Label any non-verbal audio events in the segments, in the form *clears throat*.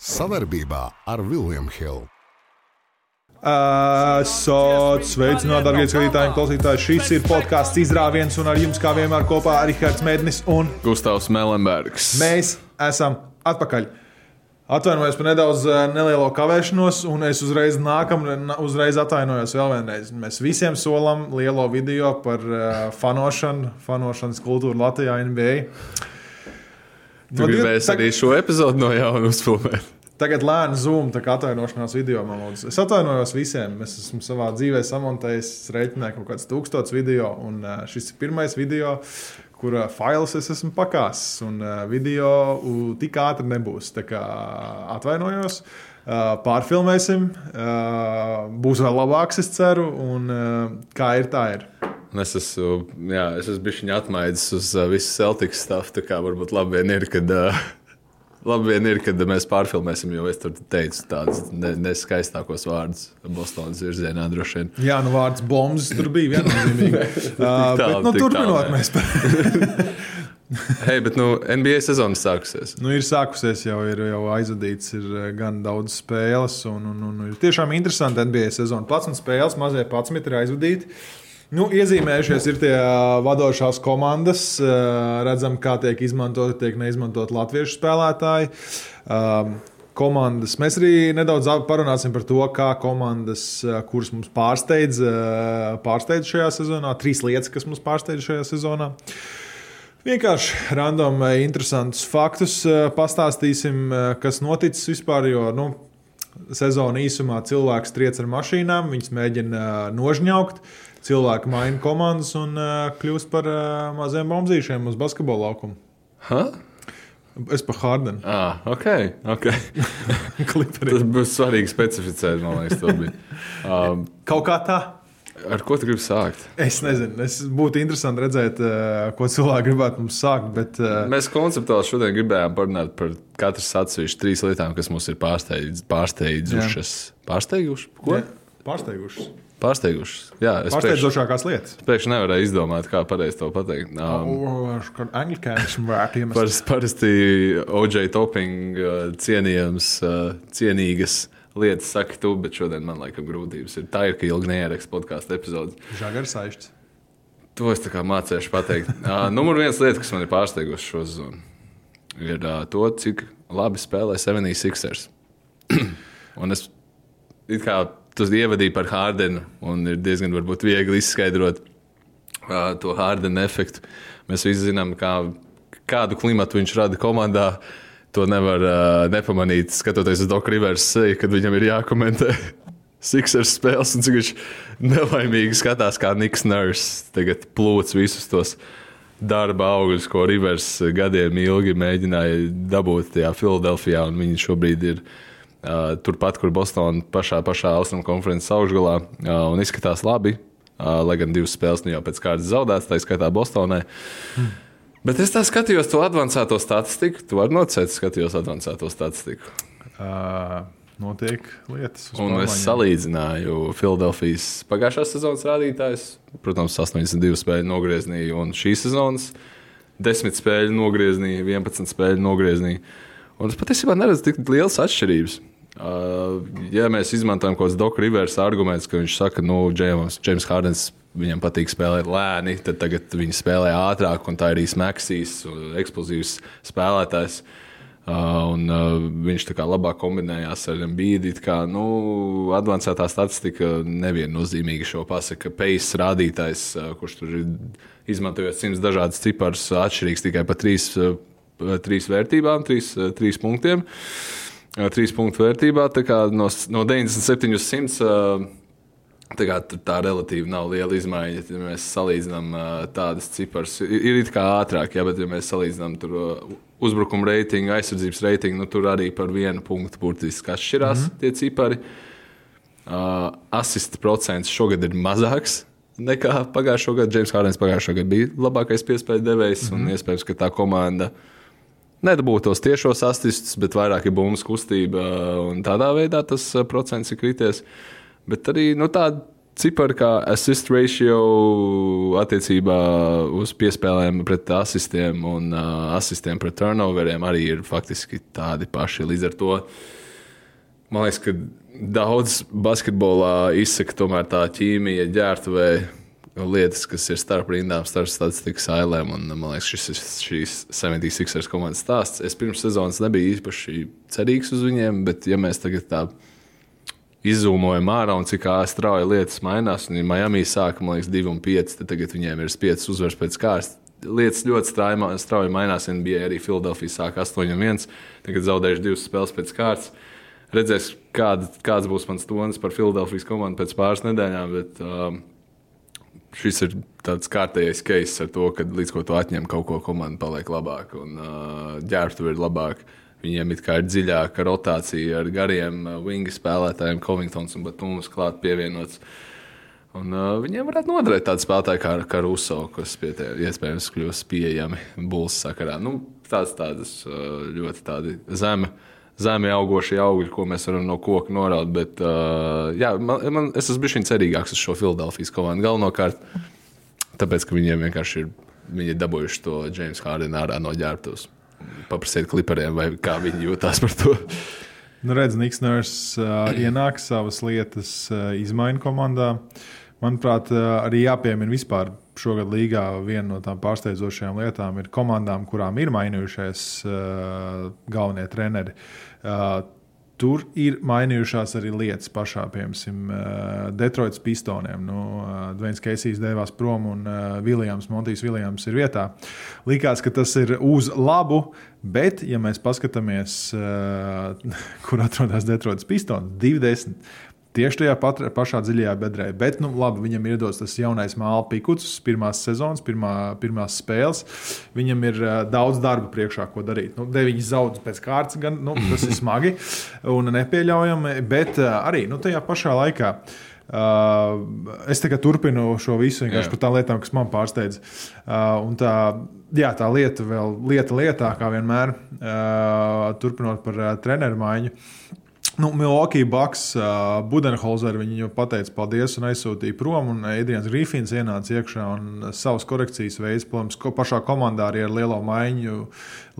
Savarbībā ar Vilniņu Hildu. Esat sveicināti, darbie skatītāji un klausītāji. Šis ir podkāsts izrāviens, un ar jums kā vienmēr kopā ir Rihards Mēdnis un Gustavs Melenbergs. mēs esam atpakaļ. Atvainojos par nedaudz eh, nelielo kavēšanos, un es uzreiz nākamā, uzreiz atvainojos vēl vienreiz. Mēs visiem solam lielo video par uh, fanošanu, fanošanas kultūru Latvijā, NBA. Tu gribēji arī šo epizodu no jauna uzfilmēt. Tagad lēni zoom, tā kā atvainošanās video. Es atvainojos visiem. Es esmu savā dzīvē samontējis, rēķināju kaut kāds tūkstots video, un šis ir pirmais video, kura failus es esmu pakāsis. Un video tik ātri nebūs. Tā kā atvainojos. Pārfilmēsim, būs vēl labāks, es ceru, un kā ir, tā ir. Es esmu, jā, es esmu bijis atmaidis uz uh, visu Celtics stāstu. Tā kā varbūt labi vien ir, kad, uh, *laughs* labi vien ir, kad mēs pārfilmēsim, jo es tur teicu tādus ne, neskaistākos vārdus Bostonas virzienā droši vien. Jā, nu vārds bombas tur bija viennozīmīgi. *laughs* Uh, bet, nu, turpinot, tālu, mēs par *laughs* Hei, bet nu, NBA sezona sākusies. Nu, ir sākusies jau, ir jau aizvadīts ir gan daudz spēles, un, un, un ir tiešām interesanti NBA sezona. Pats un spēles, mazie 11 ir aizvadīti. Nu, iezīmējušies ir tie vadošās komandas. Redzam, kā tiek izmantot, tiek neizmantot latviešu spēlētāji. Komandas. Mēs arī nedaudz parunāsim par to, kā komandas, kuras mums pārsteidz, pārsteidz šajā sezonā. Trīs lietas, kas mums pārsteidz šajā sezonā. Vienkārši random, interesantus faktus pastāstīsim, kas noticis vispār. Jo nu, sezona īsumā cilvēks triec ar mašīnām, viņas mēģina nožņaukt. Cilvēki maina komandas un uh, kļūst par uh, maziem bombzīšiem uz basketbola laukuma. Ha? Es par Hārdenu. Ah, ok. okay. *laughs* Tas būs svarīgi specificēt, man liekas, to bija. Um, Kaut kā tā. ar ko tu gribi sākt? Es nezinu, es būtu interesanti redzēt, uh, ko cilvēki gribētu mums sākt. Bet, Mēs konceptuāli šodien gribējām parunāt par katru atsevišķu trīs lietām, kas mums ir pārsteidz, pārsteidzušas. Pārsteigušas? Ko? jā, pārsteigušas. Pārsteigušas. Jā, es Pārsteidzošākās lietas. pēkšņi nevarēju izdomāt, kā pareizi to pateikt. Um, angļuiski vērtības. Parasti, parasti OJ Topping uh, cienījams, uh, cienīgas lietas saka tu, bet šodien man laikam grūtības ir. Tā ir, ka ilgi neierakstu podkāstu epizodi. Žagars aišķis. To es tā kā mācīšu pateikt. Uh, numur viens lieta, kas man ir pārsteigusi šo sezonu, ir uh, to, cik labi spēlē 76ers. *clears throat* un es it kā tu ievadīju par Hārdenu, un ir diezgan viegli izskaidrot uh, to Hārdena efektu. Mēs visi zinām, kā, kādu klimatu viņš rada komandā. To nevar uh, nepamanīt, skatoties uz Doku Rivers kad viņam ir jākomentē *laughs* Sixers spēles, un cik viņš nelaimīgi skatās, kā Niks Nurs tagad plūc visus tos darba augļus, ko Rivers gadiem ilgi mēģināja dabūt tajā Filadelfijā, un viņi šobrīd ir uh, turpat, kur Bostonā pašā, pašā austrumu konferences augšgalā, uh, un izskatās labi. Uh, lai gan divas spēles nu jau pēc kārtas zaudētas, tā skaitā Bostonai. Hmm. Bet es tā skatījos to avansēto statistiku. Tu vari nocēt, skatījos avansēto statistiku. Uh, notiek lietas. Un es pārmaiņām. salīdzināju Filadelfijas pagājušās sezonas rādītājus. Protams, 82 spēļu nogrieznī un šīs sezonas 10 spēļu nogrieznī, 11 spēļu nogrieznī. Un es patiesībā neredzu tik lielas atšķirības. Uh, ja mēs izmantojam kaut kādus Doku Rivers argumentus, ka viņš saka, ka Džeims, Džeims Hārdens viņam patīk spēlēt lēni, tad tagad viņi spēlē ātrāk, un tā ir arī smagsīs, eksplozīvs spēlētājs. Uh, un, uh, viņš tā kā labāk kombinējās ar Bīdi. Kā, nu, advancētā statistika neviennozīmīgi šo pasaka. Pace rādītājs, uh, kurš tur ir izmantojot simts dažādas ciparus, atšķirīgs tikai pa trīs, uh, trīs vērtībām, trīs, uh, trīs punktiem. Uh, Trīs punktu vērtībā no, no 97 līdz 100. Uh, Tā, kā, tā relatīvi nav liela izmaiņa. Ja mēs salīdzinām uh, tādas cifras, ir, it kā ātrāk, ja, bet, ja mēs salīdzinām tur, uh, uzbrukuma reitingu, aizsardzības reitingu, nu, tur arī par vienu punktu burtiski atšķirās mm -hmm. tie cipari. Uh, Asistu procents šogad ir mazāks nekā pagājušā gada. Džeims Hārdens pagājušā gada bija labākais piespēļu devējs, mm -hmm. un iespējams, ka tā komanda nedabūtu tos tiešos asistus, bet vairāk ir bumbu kustība, un tādā veidā tas uh, procents ir krities. Bet arī nu, tā cipari kā assist ratio attiecībā uz piespēlēm pret asistiem un uh, asistiem pret turnoveriem arī ir faktiski tādi paši. Līdz ar to man liekas, ka daudz basketbolā izsaka tomēr tā ķīmija ģērbtuvē lietas, kas ir starp rindām, starp statistikas ailēm. Un, man liekas, šis ir šīs 76ers komandas stāsts. Es pirms sezonas nebiju īpaši cerīgs uz viņiem, bet ja mēs tagad tā izzūmojam ārā un cik strauji lietas mainās, un ja Miami sāka, man liekas, 2 un 5, tad tagad viņiem ir 5 uzvaras pēc kārtas. Lietas ļoti strauji, strauji mainās. NBA arī Filadelfija sāka 8 un 1, tagad zaudējuši divas spēles pēc kārtas. Redzēs, kāda, kāds būs mans tonis par Filadelfijas komandu pēc pāris nedēļām. Bet, uh, šis ir tāds kārtējais case ar to, ka līdz ko tu atņem kaut ko, komanda paliek labāka un uh, ģērbtuve ir labāka. Viņiem ir dziļāka rotācija ar gariem wingi spēlētājiem, Covingtons un Batūns klāt pievienots. Un, uh, viņiem varētu noderēt tādu spēlētāju kā, kā Ruso, kas pie tie, iespējams kļūs pieejami Bulls sakarā. Nu, tāds, tādas uh, ļoti zemi. Uh, zemi augošie augļi, ko mēs varam no koka noraut. Bet, uh, jā, man, man, es esmu bijis cerīgāks uz šo Filadelfijas komandu. Galvenokārt, tāpēc, ka viņiem vienkārši ir, viņi ir dabūjuši to James Hardenu ārā no ģērbtuves. Paprasiet klipariem, vai kā viņi jūtās par to. Nu, redz, Niks Nārs uh, ienāk savas lietas, uh, izmaiņu komandā. Manuprāt, uh, arī jāpiemina vispār šogad līgā viena no tām pārsteidzošajām lietām ir komandām, kurām ir mainījušies uh, galvenie treneri. Uh, Tur ir mainījušās arī lietas pašā, piemēram, Detroitas pistoniem. Nu, Dvains Keisijs devās prom un Viljams, Montijs Viljams ir vietā. Likās, ka tas ir uz labu, bet, ja mēs paskatāmies, *laughs* kur atrodas Detroitas pistons, 20 Tieši tajā pat, pašā dziļajā bedrē. Bet, nu, labi, viņam ir iedots tas jaunais māla pikuts, pirmās sezonas, pirmā, pirmās spēles. Viņam ir uh, daudz darba priekšā, ko darīt. Nu, deviņas zaudus pēc kārtas, gan nu, tas ir smagi un nepieļaujami. Bet uh, arī nu, tajā pašā laikā. Uh, es turpinu šo visu vienkārši par tām lietām, kas man pārsteidz. Uh, tā, jā, tā lieta vēl lieta lietā, kā vienmēr, uh, turpinot par uh, treneru maiņu. Nu, Milwaukee Bucks, uh, Budenholzer viņu pateica paldies un aizsūtīja prom. Un Edrians Grīfins ienāca iekšā un savas korekcijas veids. Protams, ko pašā komandā arī ar lielo maiņu,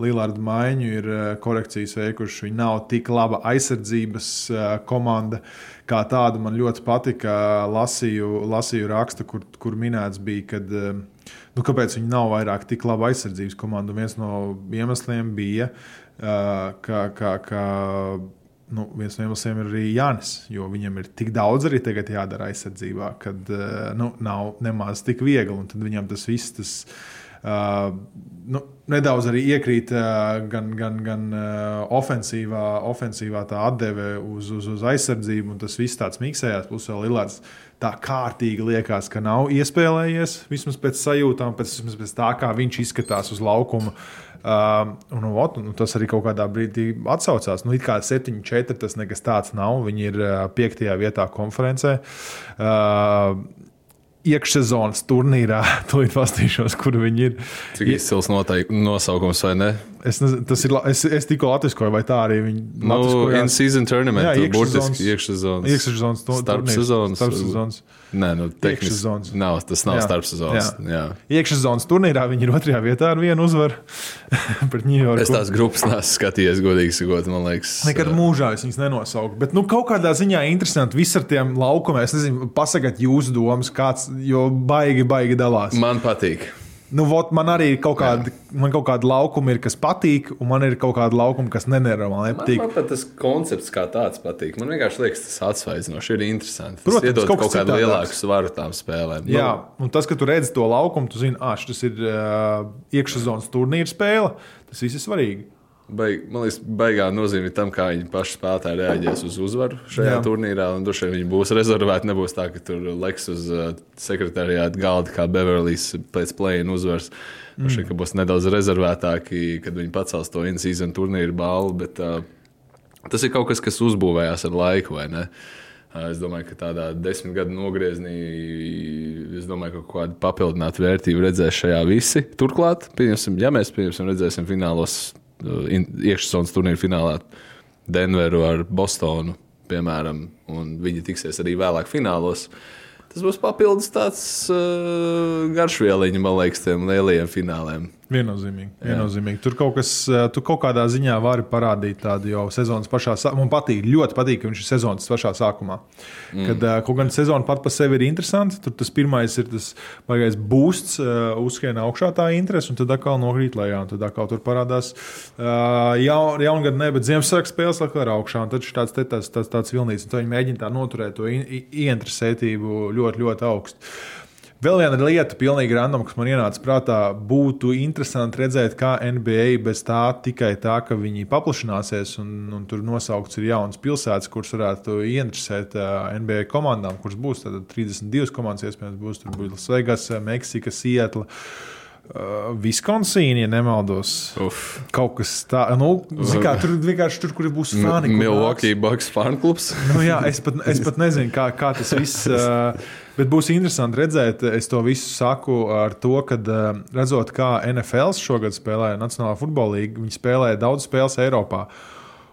Lillardu maiņu ir korekcijas veikuši. Viņi nav tik laba aizsardzības uh, komanda kā tāda. Man ļoti patika, lasīju, lasīju rakstu, kur, kur minēts bija, kad, uh, nu, kāpēc viņi nav vairāk tik laba aizsardzības komanda. Un viens no iemesliem bija, uh, ka, ka, ka nu, viens no iemesliem ir arī Jānis, jo viņam ir tik daudz arī tagad jādara aizsardzībā, kad uh, nu, nav nemaz tik viegli. Un tad viņam tas viss, tas nu, nedaudz arī iekrīt uh, gan, gan, gan uh, ofensīvā, ofensīvā tā atdeve uz, uz, uz aizsardzību, un tas viss tāds miksējās. Plus vēl Lillards tā kārtīgi liekas, ka nav iespēlējies vismaz pēc sajūtām, pēc, pēc tā, kā viņš izskatās uz laukuma. Uh, Uh, un, ot, un tas arī kaut kādā brīdī atsaucās. Nu, it kā 7-4 tas nekas tāds nav. Viņi ir uh, piektajā vietā konferencē. Uh, iekšsezonas turnīrā. *laughs* Tūlīt pastīšos, kur viņi ir. Cik izcils nosaukums vai ne? Es, nezinu, tas ir, es, es tikko latviskoju, vai tā arī viņi nu, in-season tournament. Jā, burtiski iekšsezonas. Iekšsezonas. Starpsezonas. Starpsezonas. Nē, nu, tehniski. Nav, tas nav starpsezonas. Iekšsezonas turnīrā viņi ir otrajā vietā ar vienu uzvaru *laughs* pret Ņujorku. Es tās grupas neesmu skatījies, godīgi sakot, man liekas. Nekad mūžā es viņas nenosauku. Bet nu, kaut kādā ziņā interesanti viss ar tiem laukumiem. Es nezinu, pasakiet jūsu domas, kāds, jo baigi, baigi dalās. Man patīk. Nu, vot, man arī ir kaut kāda, man kaut kāda laukuma, ir, kas patīk, un man ir kaut kāda laukuma, kas nenormāli nepatīk. Man, man pat tas koncepts kā tāds patīk. Man vienkārši liekas, tas atsvaidzinoši ir interesanti. Protams, tas iedod kaut, kaut kādu lielāku svaru tām spēlēm. Jā, nu. un tas, ka tu redzi to laukumu, tu zini, ah, šis ir uh, iekšzemes turnīra spēle. Tas viss ir svarīgi. Baig, man liekas, baigā nozīmē tam, kā viņi paši spēlētāji reaģēs uz uzvaru šajā Jā. turnīrā. Droši vien viņi būs rezervēti. Nebūs tā, ka tur leks uz uh, sekretariāta galda kā Beverlijs pēc plēna uzvaras. Mm. Šeit, būs nedaudz rezervētāki, kad viņi pacels to in-season turnīru balvu. Bet, uh, tas ir kaut kas, kas uzbūvējās ar laiku, vai ne? Uh, es domāju, ka tādā desmit gadu nogriezienī, es domāju, ka kaut kāda papildināta vērtība redzēs šajā visi. Turklāt, ja mēs redzēsim finālos iekšzemes turnīra finālā Denveru ar Bostonu, piemēram, un viņi tiksies arī vēlāk finālos. Tas būs papildus tāds uh, garšvieliņš, man liekas, tiem lielajiem fināliem. Viennozīmīgi. viennozīmīgi. Tur kaut kas, eh, tu kaut kādā ziņā vari parādīt tādu jau sezonas pašā sākumā. Man patīk, ļoti patīk, ka viņš ir sezonas pašā sākumā. Mm. Kad uh, kaut gan sezona pat par sevi ir interesanta, tur tas pirmais ir tas baigais boosts, uh, uzskriena augšā tā interese, un tad atkal nokrīt lejā. Tad atkal tur parādās jaun, jaungada, ne, bet Ziemassvētku spēles atkal ir augšā. Tad ir tāds, tāds, tāds, tāds vilnīgs, un viņi mēģina tā noturēt to ieinteresētību ļoti, ļoti augstu. Vēl viena lieta, pilnīgi random, kas man ienāca prātā, būtu interesanti redzēt, kā NBA bez tā tikai tā, ka viņi paplašināsies un, un tur nosaukts ir jaunas pilsētas, kuras varētu ieinteresēt NBA komandām, kuras būs 32 komandas, iespējams, būs Las Vegas, Meksika, Sietla. Uh, Viskonsīna, ja nemaldos. Uf. Kaut kas tāds nu, - kā tur vienkārši tur, kur būs fani. Milwaukee Bucks fan klubs. nu, jā, es pat, es pat nezinu, kā, kā tas viss. Uh, Bet būs interesanti redzēt, es to visu saku ar to, ka redzot, kā NFL šogad spēlē Nacionālā futbola līnija, viņi spēlē daudz spēles Eiropā.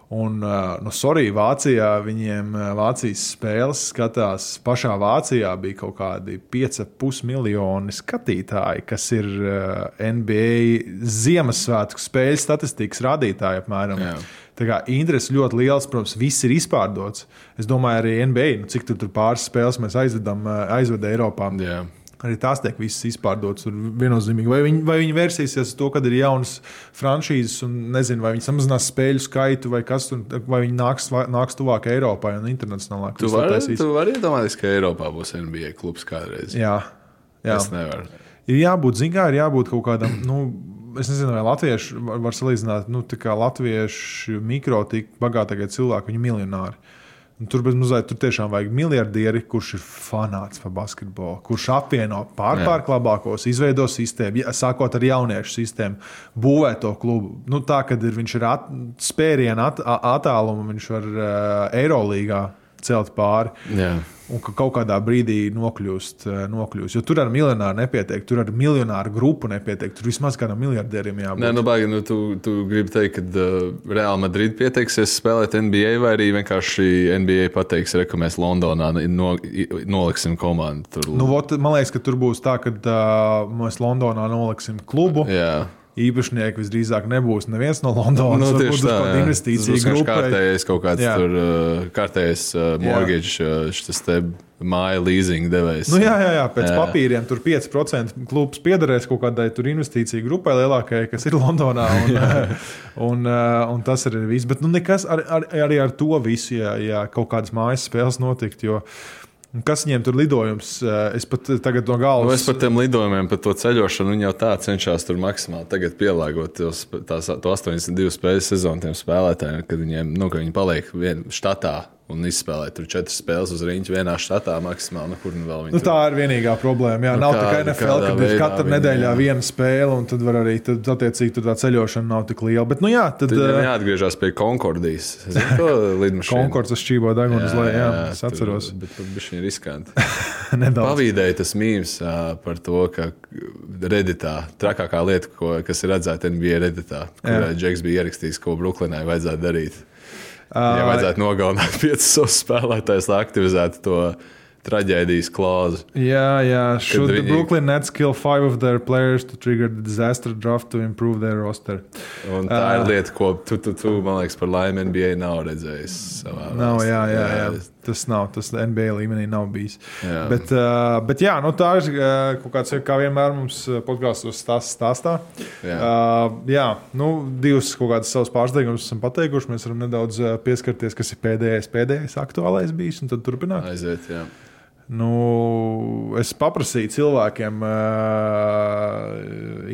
Un, nu, sorry, Vācijā viņiem Vācijas spēles skatās. Pašā Vācijā bija kaut kādi 5,5 miljoni skatītāji, kas ir NBA Ziemassvētku spēļu statistikas rādītāji apmēram. Jā. Tā kā interesi ļoti liels, protams, viss ir izpārdots. Es domāju, arī NBA, nu, cik tur, tur pāris spēles mēs aizvedam, aizvedam Eiropā. Jā. Arī tās tiek visas izpārdotas. Viennozīmīgi. Vai viņi, vai viņi vērsīsies uz to, kad ir jaunas franšīzes, un nezinu, vai viņi samazinās spēļu skaitu, vai kas tur, vai viņi nāks, nāks tuvāk Eiropai un internacionālāk. Tu vari var iedomāties, ka Eiropā būs NBA klubs kādreiz. Jā, jā. es nevaru. Ir jābūt, zināmā, ir jābūt kaut kādam. Nu, es nezinu, vai latvieši var, var salīdzināt, nu, kā latviešu mikro, tik bagātākie cilvēki, viņi miljonāri. Un tur bez mazliet tur tiešām vajag miljardieri, kurš ir fanāts par basketbolu, kurš apvieno pārpārklābākos, izveido sistēmu, sākot ar jauniešu sistēmu, būvē to klubu. Nu, tā, kad ir, viņš ir at, spērienu at, attālumu, viņš var uh, Eirolīgā celt pāri. Jā un ka kaut kādā brīdī nokļūst. Eh, nokļūst. Jo tur ar miljonāru nepietiek, tur ar miljonāru grupu nepietiek. Tur vismaz kādam miljardierim jābūt. Nē, nu, baigi, nu, tu, tu gribi teikt, ka uh, Real Madrid pieteiksies spēlēt NBA, vai arī vienkārši NBA pateiks, ka mēs Londonā no, noliksim komandu. Tur. Nu, vot, man liekas, ka tur būs tā, ka uh, mēs Londonā noliksim klubu. Jā īpašnieki visdrīzāk nebūs neviens no Londonas. Nu, tieši tā, investīcija grupa. Kārtējais kaut kāds jā. tur, uh, kārtējais uh, mortgage, uh, šis te māja leasing devējs. Nu, jā, jā, jā, pēc jā. papīriem tur 5% klubs piederēs kaut kādai investīciju grupai lielākajai, kas ir Londonā. Un, *laughs* un, un, un tas arī viss. Bet nu, nekas ar, ar, arī ar to visu, ja, ja kaut kādas mājas spēles notikt. Jo, Kas viņiem tur lidojums? Es pat tagad no galvas. Nu, es par tiem lidojumiem, par to ceļošanu, viņi jau tā cenšas tur maksimāli pielāgot tos, tās, to 82 spēļu sezonu tiem spēlētājiem, kad viņiem, nu, ka viņi paliek vien štatā un izspēlēt tur četras spēles uz rīņķa vienā štatā maksimāli. Nu, nu, nu, tā ir vienīgā problēma. Jā, nu, nav kā, kā NFL, kad ir katra nedēļā viena spēle, un tad var arī tad, attiecīgi tur tā ceļošana nav tik liela. Bet, nu, jā, tad, tad uh, jāatgriežas pie Konkordijas. Konkords *laughs* uz šķībo deguna uz leju, jā, es atceros. Tur, bet tur bija šī riskanti. *laughs* Pavīdēja tas mīmс uh, par to, ka reditā, trakākā lieta, ko, kas ir redzēta NBA reditā, kur Džeks bija ierakstījis, ko Brooklynai vajadzētu darīt. Ja vajadzētu nogalināt *laughs* piecus savus spēlētājus, lai aktivizētu to traģēdijas klauzu. Jā, jā. Should viņi... the Brooklyn Nets kill five of their players to trigger the disaster draft to improve their roster? Un tā uh, ir lieta, ko tu, tu, tu, man liekas, par laimi NBA nav redzējis. Nav, jā, jā, jā. Tas nav, tas NBA līmenī nav bijis. Jā. Bet, uh, bet jā, nu, tā ir uh, kaut kāds, kā vienmēr mums podkāstos stāstā. stāstā. Jā, uh, jā nu, divas kaut kādas savas pārsteigumus esam pateikuši. Mēs varam nedaudz pieskarties, kas ir pēdējais, pēdējais aktuālais bijis, un tad turpināt. Aiziet, jā. Nu, es paprasīju cilvēkiem, uh,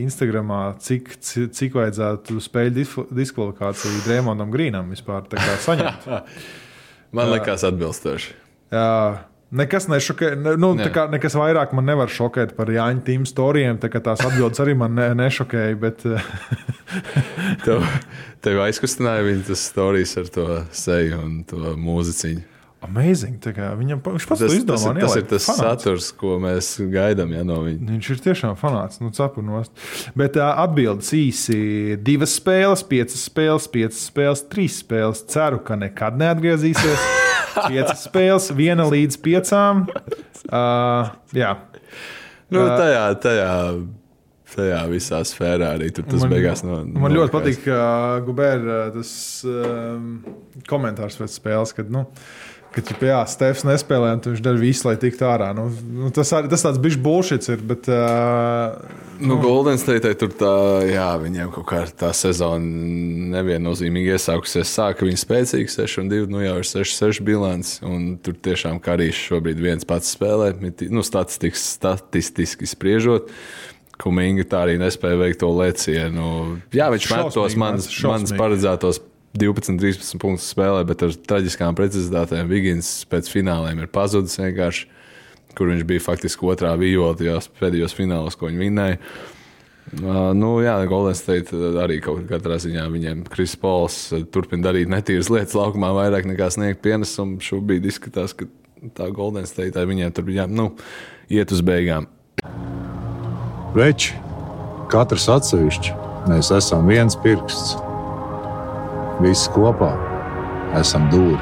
Instagram, cik, cik vajadzētu spēļu diskvalifikāciju Dreamondam Grīnam vispār saņemt. *laughs* man liekas, atbilstoši. Jā. Nekas nešokē, ne, nu, kā, nekas vairāk man nevar šokēt par Jāņa tīm storijiem. Tā tās atbildes arī man ne, nešokēja. Bet... *laughs* tev, tev aizkustināja viņa tas stāstījis ar to seju un to mūziķiņu. Amazing. Viņam viņš pats tas, to izdomā. Tas, ir, tas ir tas fanāts. saturs, ko mēs gaidām ja, no viņa. Viņš ir tiešām fanāts. Nu, Bet uh, atbildes īsi - divas spēles, piecas spēles, piecas spēles, trīs spēles. Ceru, ka nekad neatgriezīsies. *laughs* piecas spēles, viena līdz piecām. Uh, jā, Nu, tajā, tajā, tajā visā sfērā arī tur tas Man- beigās no. Man ļoti patīk uh, Gubēra tas um, komentārs pēc spēles, kad, nu, kad jā, Stefans nespēlē, un viņš dara visu, lai tiktu ārā. Nu, nu, tas, arī, tas tāds bijis bullshit, ir, bet uh, Nu, Golden State tur tā, jā, viņiem kaut kā tā sezona neviennozīmīgi iesākusies. Sāka viņi spēcīgi, 6 un 2, nu jau ir 6, 6 bilants. Un tur tiešām karīs šobrīd viens pats spēlē. Nu, statistiski, statistiski spriežot. Kuminga tā arī nespēja veikt to lecienu. Jā, viņš met tos manas, manas paredzētos 12, 13 punktus spēlē, bet ar traģiskām precizitātēm Vigins pēc fināliem ir pazudis vienkārši kur viņš bija faktiski otrā vijola tajos pēdējos finālos, ko viņi vinēja. Uh, nu, jā, Golden State arī kaut kādā ziņā viņiem Kris Pols uh, turpina darīt netīras lietas laukumā, vairāk nekā sniegt pienesumu. Šobrīd izskatās, ka tā Golden State ar viņiem tur jā, nu, iet uz beigām. Veči, katrs atsevišķi, mēs esam viens pirksts. Visi kopā esam dūri.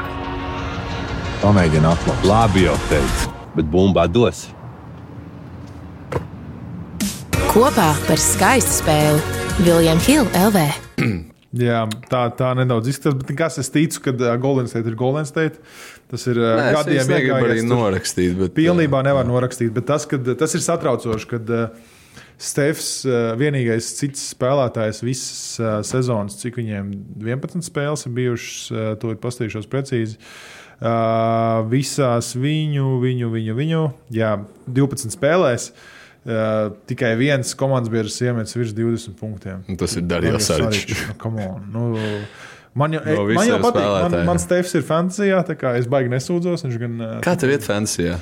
Pamēģini atklāt. Labi jau teicu, bet bumbā dos. Kopā par skaistu spēli Viljams Hilde LV. jā, tā, tā nedaudz izskatās. Bet kas es ticu, ka uh, Golden State ir Golden State. Tas ir uh, Nē, gadiem tur. norakstīt. Bet, Pilnībā nevar norakstīt, bet tas, kad, tas ir satraucoši, kad uh, Stefs, uh, vienīgais cits spēlētājs visas uh, sezonas, cik viņiem 11 spēles ir bijušas, uh, to ir pastījušos precīzi. Visās viņu, viņu, viņu, viņu, jā, 12 spēlēs. Uh, tikai viens komandas biedrs iemetis virs 20 punktiem. Nu, tas ir Darījos Saričs. Nu, come on, nu, Man jau, No man jau patīk, man, man Stefs ir fantāzijā, tā kā es baigi nesūdzos. Gan, Kā tev iet fancijā?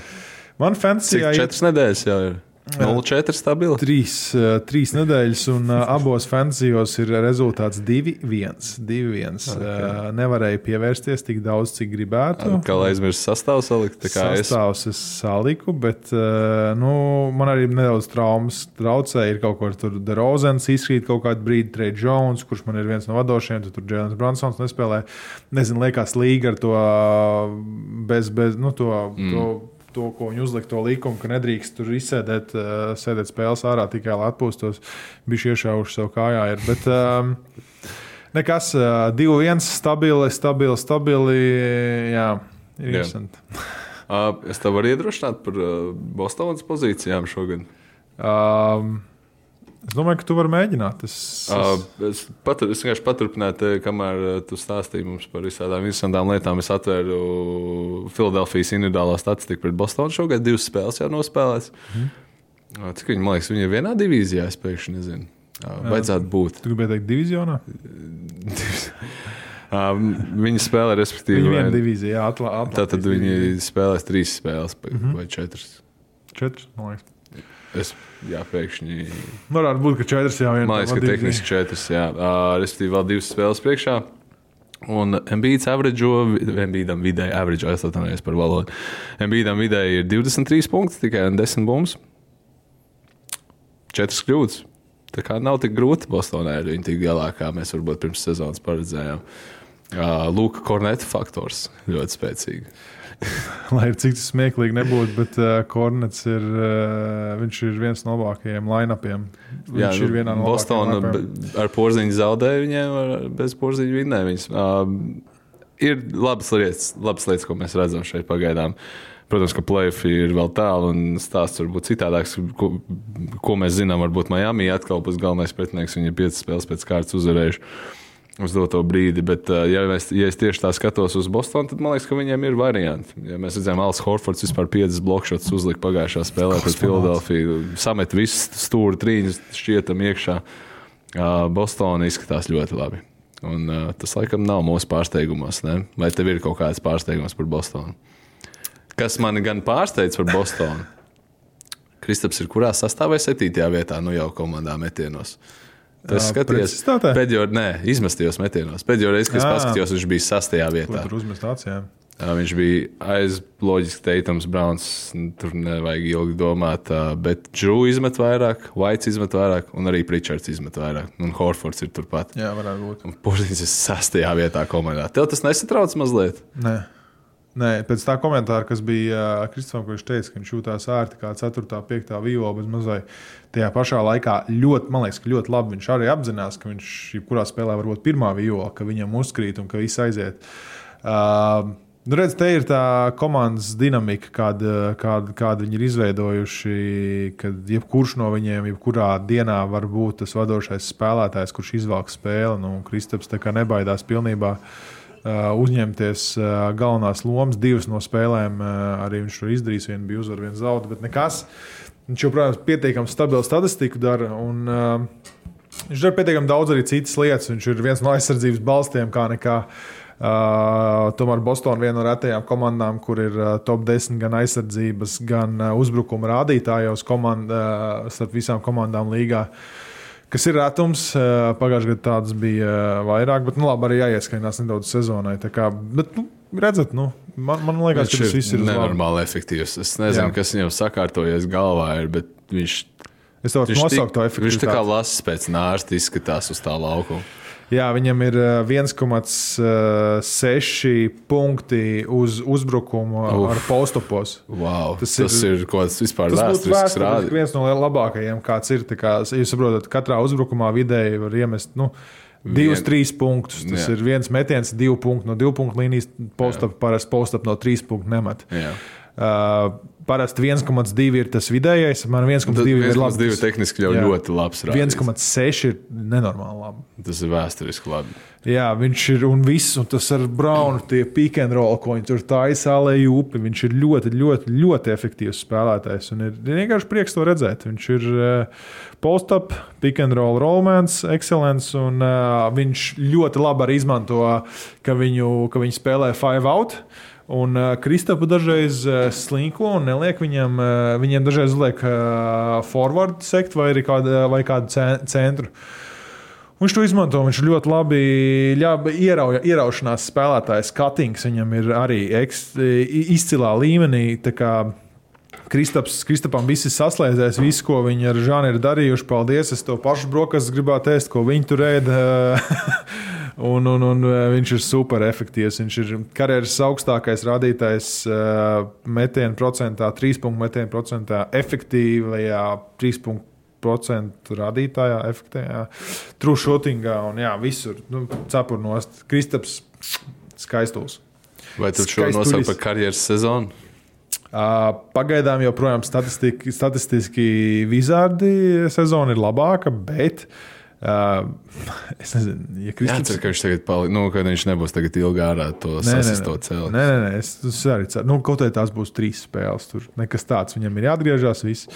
man fantāzijā ir četras nedēļas jau ir? 0,4 stabili. Trīs, uh, trīs nedēļas, un uh, abos fanzijos ir rezultāts 2-1. 2-1. Uh, nevarēja pievērsties tik daudz, cik gribētu. Kā lai aizmirst sastāvu salikt? Tā kā es Sastāvs es saliku, bet nu, man arī nedaudz traumas traucēja. Ir kaut kur tur Rozens izkrīt kaut kādu brīdi, Trey Jones, kurš man ir viens no vadošajiem, tad tur Jēlens Bransons nespēlē. Nezinu, liekas, līga ar to bez, bez nu, to. Mm. to To, ko viņi uzlika, to likumu, ka nedrīkst tur izsēdēt, uh, sēdēt spēles ārā tikai lai atpūstos. Bija iešaujuši sev kājā. Ir. Bet, um, Nekas, uh, 2-1, stabili, stabili, stabili. Jā, ir interesanti. *laughs* Uh, es tev varu iedrošināt par uh, Bostonas pozīcijām šogad. Um, es domāju, ka tu vari mēģināt. Es, es, es, patur, es vienkārši paturpināju, kamēr tu stāstīji mums par visādām interesantām lietām. Es atvēru Filadelfijas individuālo statistiku pret Bostonu. Šogad divas spēles jau nospēlēts. Mm. Cik viņi, man liekas, viņi ir vienā divīzijā, es pēkšņi nezinu. Vajadzētu būt. tu gribēji teikt, divizionā? *laughs* Uh, viņi spēlē, respektīvi, vai- divīzijā, jā, atla, atla, Tātad viņi spēlēs trīs spēles mm -hmm. vai četras. Četras, man liekas. Es jā, pēkšņi Varētu būt, ka četras jau ir. Man liekas, ka tehniski četras, jā. Uh, respektīvi, vēl divas spēles priekšā. Un Mbīts averageo, Mbītam vidēji averageo, es atvainojos par valodu. Mbītam vidēji ir 23 punkti, tikai 10 bumbas. 4 kļūdas. Tā kā nav tik grūti Bostonā ar viņu tik galā, kā mēs varbūt pirms sezonas paredzējām. Uh, Lūk, korneta faktors ļoti spēcīgi. *laughs* Lai cik tas smieklīgi nebūtu, bet uh, Kornets ir, uh, viņš ir viens no labākajiem line-upiem. Viņš nu, ir vienā no Bostonā line-upiem. ar porziņu zaudēja viņiem, ar- bez porziņu vinnēja viņus. Um, ir labas lietas, labas lietas, ko mēs redzam šeit pagaidām. Protams, ka playoffs ir vēl tālu un stāsts varbūt citādāks, ko, ko mēs zinām. Varbūt Miami atkal būs galvenais pretinieks. Viņi ir piecas spēles pēc kārtas uzvarējuši uz doto brīdi. Bet, uh, ja, mēs, ja es tieši tā skatos uz Bostonu, tad man liekas, ka viņiem ir varianti. Ja mēs redzam, Alis Horfords vispār piecas blokšots uzlika pagājušā spēlē pret Filadelfiju. Samet visus stūri trīņus šķietam iekšā. Uh, Bostonā izskatās ļoti labi. Un, uh, tas laikam nav mūsu pārsteigumos. Ne? Vai tev ir kaut kāds pārsteigums par Bostonu? Kas man gan pārsteidz par Bostonu? Kristaps ir kurā sastāvā septītajā vietā, nu jau komandā metienos. Tas Skaties, precizitātē? pēdējo, nē, izmestījos metienos. Pēdējo reizi, kad es paskatījos, viņš bija sastajā vietā. tur uzmest acīm? Viņš bija aiz loģiski teikams, Browns. Tur nevajag ilgi domāt. Bet Džūs izmet vairāk, Vaits izmet vairāk, un arī Pričards izmet vairāk. Un Horfords ir turpat. Jā, varētu būt. Un Porzins ir sastajā vietā komandā. Tev tas nesatrauc mazliet? Nē. Nē, pēc tā komentāra, kas bija Kristofam, kurš teica, ka viņš jūtās ērti kā 4. un 5. viola, bet mazliet tajā pašā laikā ļoti, man liekas, ka ļoti labi viņš arī apzinās, ka viņš jebkurā spēlē var būt pirmā viola, ka viņam uzkrīt un ka viss aiziet. Uh, Nu, redz, te ir tā komandas dinamika, kāda, kāda, kāda viņi ir izveidojuši. Kad jebkurš no viņiem, jebkurā dienā, var būt tas vadošais spēlētājs, kurš izvelk spēli. Nu, Kristaps nebaidās pilnībā uh, uzņemties uh, galvenās lomas. Divas no spēlēm uh, arī viņš to izdarīs. Viena bija uzvara, viena zaudēta, bet nekas. Viņš joprojām pietiekami stabilu statistiku dara. Un, uh, viņš dara pietiekami daudz arī citas lietas. Viņš ir viens no aizsardzības balstiem, kā nekā. Uh, Uh, tomēr Bostonā viena no retajām komandām, kur ir uh, top 10 gan aizsardzības, gan uh, uzbrukuma rādītājos komand, uh, starp visām komandām līgā. Kas ir retums, pagājušajā gadā tāds bija vairāk, bet nu, labi, arī jāieskaņās nedaudz sezonai. Kā, bet, nu, redzat, nu, man, man liekas, tas viss ir nenormāli efektīvs. Es nezinu, Jā. kas viņam sakārtojies galvā, ir, bet viņš. Es tev nosaucu to efektivitāti. Viņš tā kā lasis pēc nārsta izskatās uz tā laukuma. Jā, viņam ir 1,6 eh, punkti uz uzbrukumu Uf. ar postupos. Wow, tas, tas ir, ir kaut kas vispār vēsturisks. Tas ir viens no labākajiem, kāds ir. Kā, jūs saprotat, katrā uzbrukumā vidēji var iemest. Nu, Divus, Vien... trīs punktus. Tas jā. ir viens metiens, divu punktu no divu punktu līnijas. Postap, parasti postap no trīs punktu nemet. Jā. Uh, Parasti 1,2 ir tas vidējais. Man 1,2 ir labi. 1,2 tehniski jau jā. ļoti labs. 1,6 ir nenormāli labi. Tas ir vēsturiski labi. Jā, viņš ir un viss, un tas ar Braunu, tie pick and roll, ko viņi tur taisa ālēju upi. Viņš ir ļoti, ļoti, ļoti efektīvs spēlētājs. Un ir vienkārši prieks to redzēt. Viņš ir uh, post-up, pick and roll, romance, excellence. Un uh, viņš ļoti labi arī izmanto, ka viņu, ka viņi spēlē five out. Uh, Un uh, Kristapa dažreiz uh, slinko un neliek viņam, uh, viņiem dažreiz liek uh, forward sekt vai, kāda, vai kādu centru. Viņš to izmanto. Viņš ļoti labi ierauja, ieraušanās spēlētājs. Skatings viņam ir arī eks, izcilā līmenī. Kristaps, Kristapam viss ir saslēdzies, viss, ko viņi ar Žānu ir darījuši. Paldies! Es to pašu brokastis gribētu ēst, ko viņi tur ēda. *laughs* Un, un, un e, viņš ir super efektīvs. Viņš ir karjeras augstākais rādītājs uh, metienu procentā, trīs punktu metienu procentā, efektīvajā trīs punktu procentu rādītājā, efektīvajā, true shootingā un jā, visur. Nu, Cepurnos, Kristaps, skaistuls. Vai tu šo nosauc par karjeras sezonu? Uh, pagaidām joprojām statistiski vizārdi sezona ir labāka, bet uh, Uh, *laughs* es nezinu, ja Kristians... Jācer, ka viņš tagad paliks, nu, ka viņš nebūs tagad ilgi ārā to sasisto cēlu. Nē, nē, nē, es, es arī ceru. Nu, kaut arī tās būs trīs spēles. Tur nekas tāds viņam ir jāatgriežas. Viss.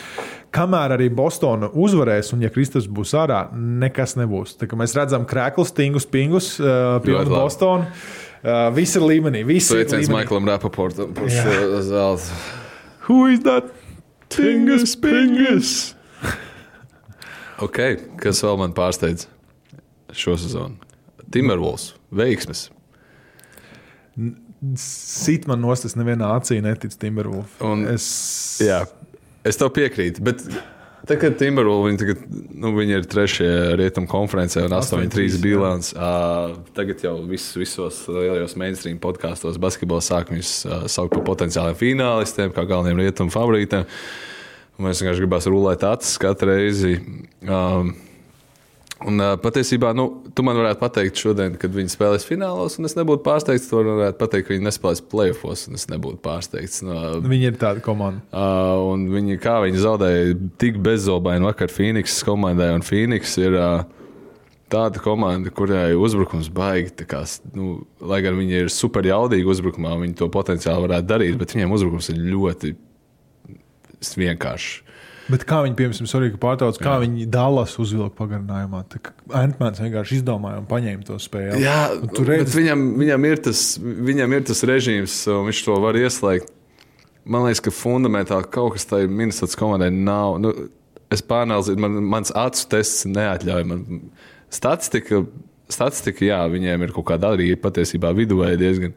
Kamēr arī Bostona uzvarēs, un ja Kristus būs ārā, nekas nebūs. Tā, mēs redzam krēklus, tingus, pingus uh, pie Bostona. Uh, viss ir līmenī. Sveiciens Maiklam Rapaportam par šo zeltu. Who is that? Tingus, pingus! pingus. Ok, kas vēl man pārsteidz šo sezonu? Timberwolves veiksmes. Sit man nost, es nevienā acī neticu Timberwolves. Es... Jā, es tev piekrītu. Bet... Tagad Timberwolves viņi, tagad, nu, viņi ir trešie rietumu konferencē un 8-3 bilants. Uh, tagad jau vis, visos lielajos mainstream podkāstos basketbolā sāk viņus uh, saukt par potenciāliem finālistiem, kā galveniem rietumu favorītiem. Uh, Mēs vienkārši gribam rulēt acis katru reizi. Um, Un, uh, patiesībā, nu, tu man varētu pateikt, šodien, kad viņi spēlēs finālos, un es nebūtu pārsteigts. Tu varētu pateikt, ka viņi nespēlēs playoffs, un es nebūtu pārsteigts. No, nu, viņi ir tāda komanda. Uh, un viņi, kā viņi zaudēja tik bezzobaini vakar Phoenix komandai, un Phoenix ir uh, tāda komanda, kurai uzbrukums baigi. Kā, nu, lai gan viņi ir super jaudīgi uzbrukumā, viņi to potenciāli varētu darīt, bet viņiem uzbrukums ir ļoti vienkārši. Bet kā viņi, piemēram, Sorika pārtrauc, kā Jā. viņi dalās uzvilka pagarinājumā? Antmans vienkārši izdomāja un paņēma to spēli. Jā, tur redz... viņam, viņam, ir tas, viņam ir tas režīms, un viņš to var ieslēgt. Man liekas, ka fundamentāli kaut kas tajā Minnesotas komandai nav. Nu, es pārnāzu, man, mans acu tests neatļauj man. Statistika, statistika, jā, viņiem ir kaut kāda arī patiesībā viduvēja diezgan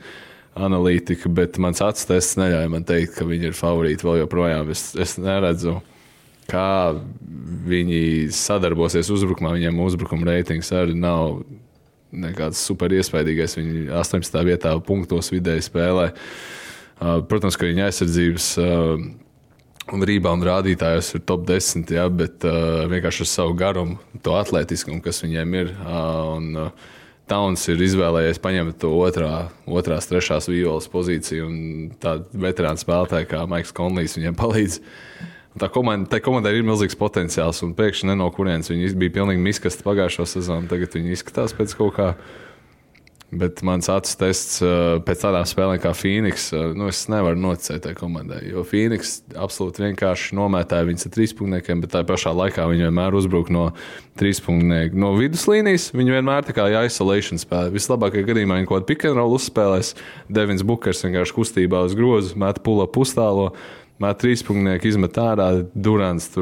analītika, bet mans acu tests neļauj man teikt, ka viņi ir favorīti vēl joprojām. Es, es neredzu, kā viņi sadarbosies uzbrukumā. Viņiem uzbrukuma reitings arī nav nekāds super iespaidīgais. Viņi 18. vietā punktos vidēji spēlē. Uh, protams, ka viņa aizsardzības uh, un rebound rādītājos ir top 10, ja, bet uh, vienkārši ar savu garumu, to atletiskumu, kas viņiem ir. Un, Tauns ir izvēlējies paņemt to otrā, otrās, trešās violas pozīciju, tāda veterāna spēlētāja kā Maiks Konlijs viņiem palīdz. Un Tā komanda, tai komandai ir milzīgs potenciāls, un pēkšņi no kurienes viņi bija pilnīgi miskasti pagājušo sezonu. Tagad viņi izskatās pēc kaut kā. Bet mans acu tests uh, pēc tādām spēlēm kā Phoenix, uh, nu, es nevaru noticēt tai komandai. Jo Phoenix absolūti vienkārši nomētāja viņus ar trīspunktiem, bet tā pašā laikā viņi vienmēr uzbruk no trīspunktiem. No viduslīnijas viņi vienmēr tā kā isolation spēlē. Vislabākajā gadījumā viņi kaut kādu pick and roll uzspēlēs. Devins Bukers vienkārši kustībā uz grozu, met pula pustālo, met trīspunktnieku, izmet ārā, Durants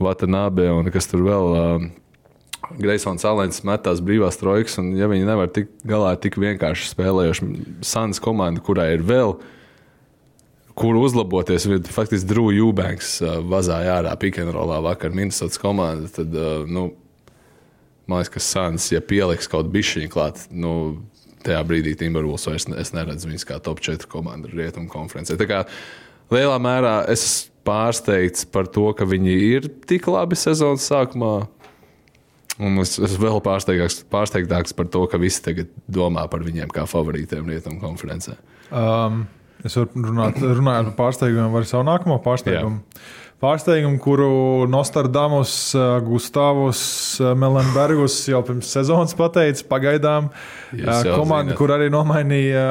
Vatanabe un kas tur vēl. Uh, Greisons Alens metās brīvās trojkas, un ja viņi nevar tikt galā ar tik vienkārši spēlējušu Sānas komandu, kurai ir vēl, kur uzlaboties, ir faktiski Drew Eubanks uh, vazāja ārā pikantrolā vakar Minnesotas komanda, tad, uh, nu, man liekas, ka Sāns, ja pieliks kaut bišķiņu klāt, nu, tajā brīdī Timberwolves vairs ne, neredzu viņus kā top 4 komandu rietumu konferencē. Tā kā lielā mērā es esmu pārsteigts par to, ka viņi ir tik labi sezonas sākumā. Un es esmu vēl pārsteigtāks, pārsteigtāks par to, ka visi tagad domā par viņiem kā favorītiem rietumu konferencē. Um, es varu runāt, runājot par pārsteigumiem, vai savu nākamo pārsteigumu. Jā. Pārsteigumu, kuru Nostradamus, uh, Gustavs, uh, Melenbergus jau pirms sezonas pateica, pagaidām uh, komanda, kur arī nomainīja,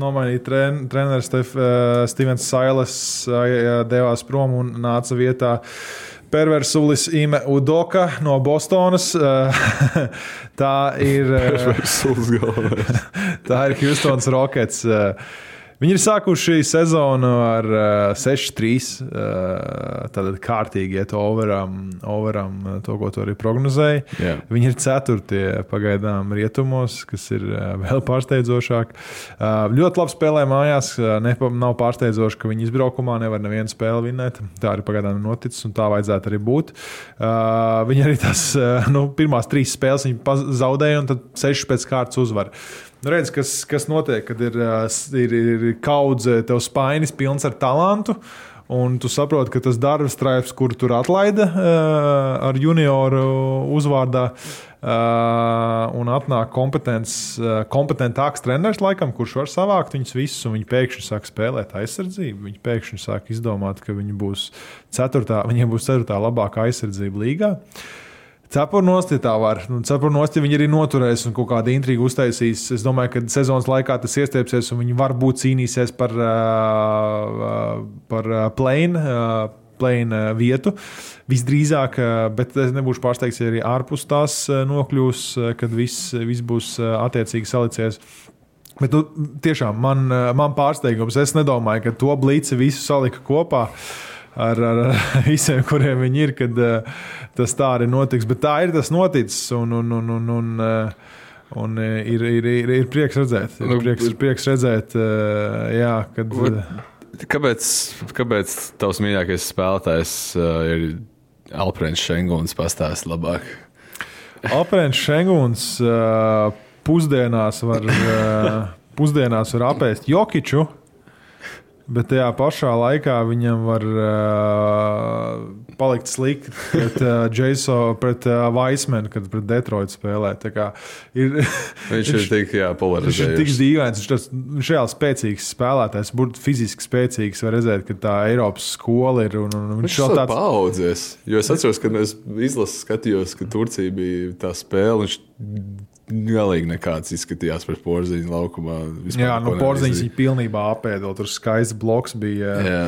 nomainīja tren, treneris Stevens Sailes, devās prom un nāca vietā. Perversulis Ime Udoka no Bostonas. *laughs* Tā ir. uh, *laughs* Tā ir Houstonas Rockets. Viņi ir sākuši sezonu ar uh, 6-3. Uh, Tātad kārtīgi iet overam, overam uh, to, ko tu arī prognozēji. Jā. Viņi ir ceturtie pagaidām rietumos, kas ir uh, vēl pārsteidzošāk. Uh, ļoti labi spēlē mājās. Uh, nepa, nav pārsteidzoši, ka viņi izbraukumā nevar nevienu spēli vinēt. Tā arī pagaidām noticis, un tā vajadzētu arī būt. Uh, viņi arī tās uh, nu, pirmās trīs spēles zaudēja, un tad sešas pēc kārtas uzvar. Nu, redz, kas, kas notiek, kad ir, ir, ir kaudze, tev spainis pilns ar talantu. Un tu saproti, ka tas darbs, strāps, kur tur atlaida ar junioru uzvārdā, un atnāk kompetentāks treneris, laikam, kurš var savākt viņus visus, un viņi pēkšņi sāk spēlēt aizsardzību. Viņi pēkšņi sāk izdomāt, ka viņi būs ceturtā, viņiem būs ceturtā labākā aizsardzība līgā. Cepurnos, ja tā var. Nu, Cepurnos, ja viņi arī noturēs un kaut kādu intrigu uztaisīs, es domāju, ka sezonas laikā tas iestiepsies un viņi varbūt cīnīsies par, uh, par uh, plēnu. Uh, plēna vietu visdrīzāk, uh, bet es nebūšu pārsteigts, ja arī ārpus tās uh, nokļūs, uh, kad viss, viss būs uh, attiecīgi salicies. Bet nu, tiešām man, uh, man pārsteigums. Es nedomāju, ka to blīci visu salika kopā ar, ar *laughs* visiem, kuriem viņi ir, kad uh, tas tā arī notiks. Bet tā ir tas noticis. Un, un, un, un, un, uh, un uh, ir, ir, ir, ir prieks redzēt, ir Nu, prieks, ir prieks redzēt jā, kad, Kāpēc, kāpēc tavs mīļākais spēlētājs ir Alprēns Šengons? Pastāst labāk. Aprēns Šengūns pusdienās var, pusdienās var apēst Jokiču. Bet tajā pašā laikā viņam var uh, palikt slikti pret uh, Jason, pret uh, Weismanu, kad pret Detroitu spēlē. Ir, Viņš ir tik jā, Viņš ir tik polarizēts. dīvains. Viņš ir reāli spēcīgs spēlētājs, burtiski fiziski spēcīgs. Var redzēt, ka tā Eiropas skola ir. Un, un viņš ir tāds paudzies. Jo es atceros, kad es izlasu skatījos, ka Turcija bija tā spēle. Viņš galīgi nekāds izskatījās pret porziņu laukumā. Vispār Jā, nu, porziņš viņa pilnībā apēdot. Tur skaists bloks bija. Jā.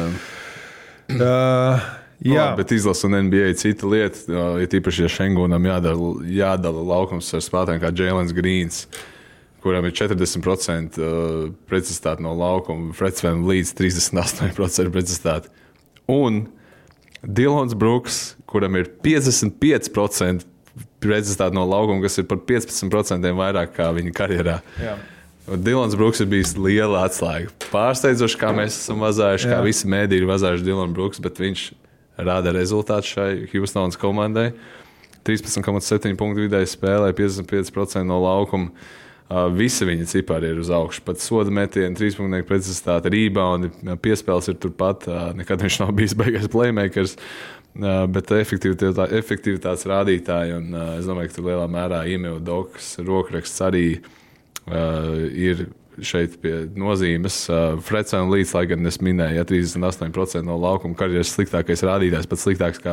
Uh, Jā, jā, bet izlasa un NBA cita lieta. Ir tīpaši, ja Šengunam jādala, jādala laukums ar spēlētājiem kā Jēlens Grīns, kuram ir 40% uh, precizitāte no laukuma, Freds Van līdz 38% precizitāte. Un Dilons Brooks, kuram ir 55% precizitāte no laukuma, kas ir par 15% vairāk kā viņa karjerā. jā. Un Dilons Brooks ir bijis liela atslēga. Pārsteidzoši, kā mēs esam vazājuši, kā visi mēdī ir vazājuši Dilonu Brooks, bet viņš rāda rezultātu šai Houstonas komandai. 13,7 punktu vidēji spēlē, 55% no laukuma. Uh, visi viņa cipari ir uz augšu. Pat soda metieni, trīspunktu precizitāte, rebound, piespēles ir turpat. Uh, nekad viņš nav bijis beigās playmakers. Uh, bet efektivitāte, efektivitātes rādītāji, un uh, es domāju, ka lielā mērā e-mail doks, rokraksts arī uh, ir šeit pie nozīmes. Uh, un Līdz, lai gan es minēju, ja 38% no laukuma karjeras sliktākais rādītājs, pats sliktāks.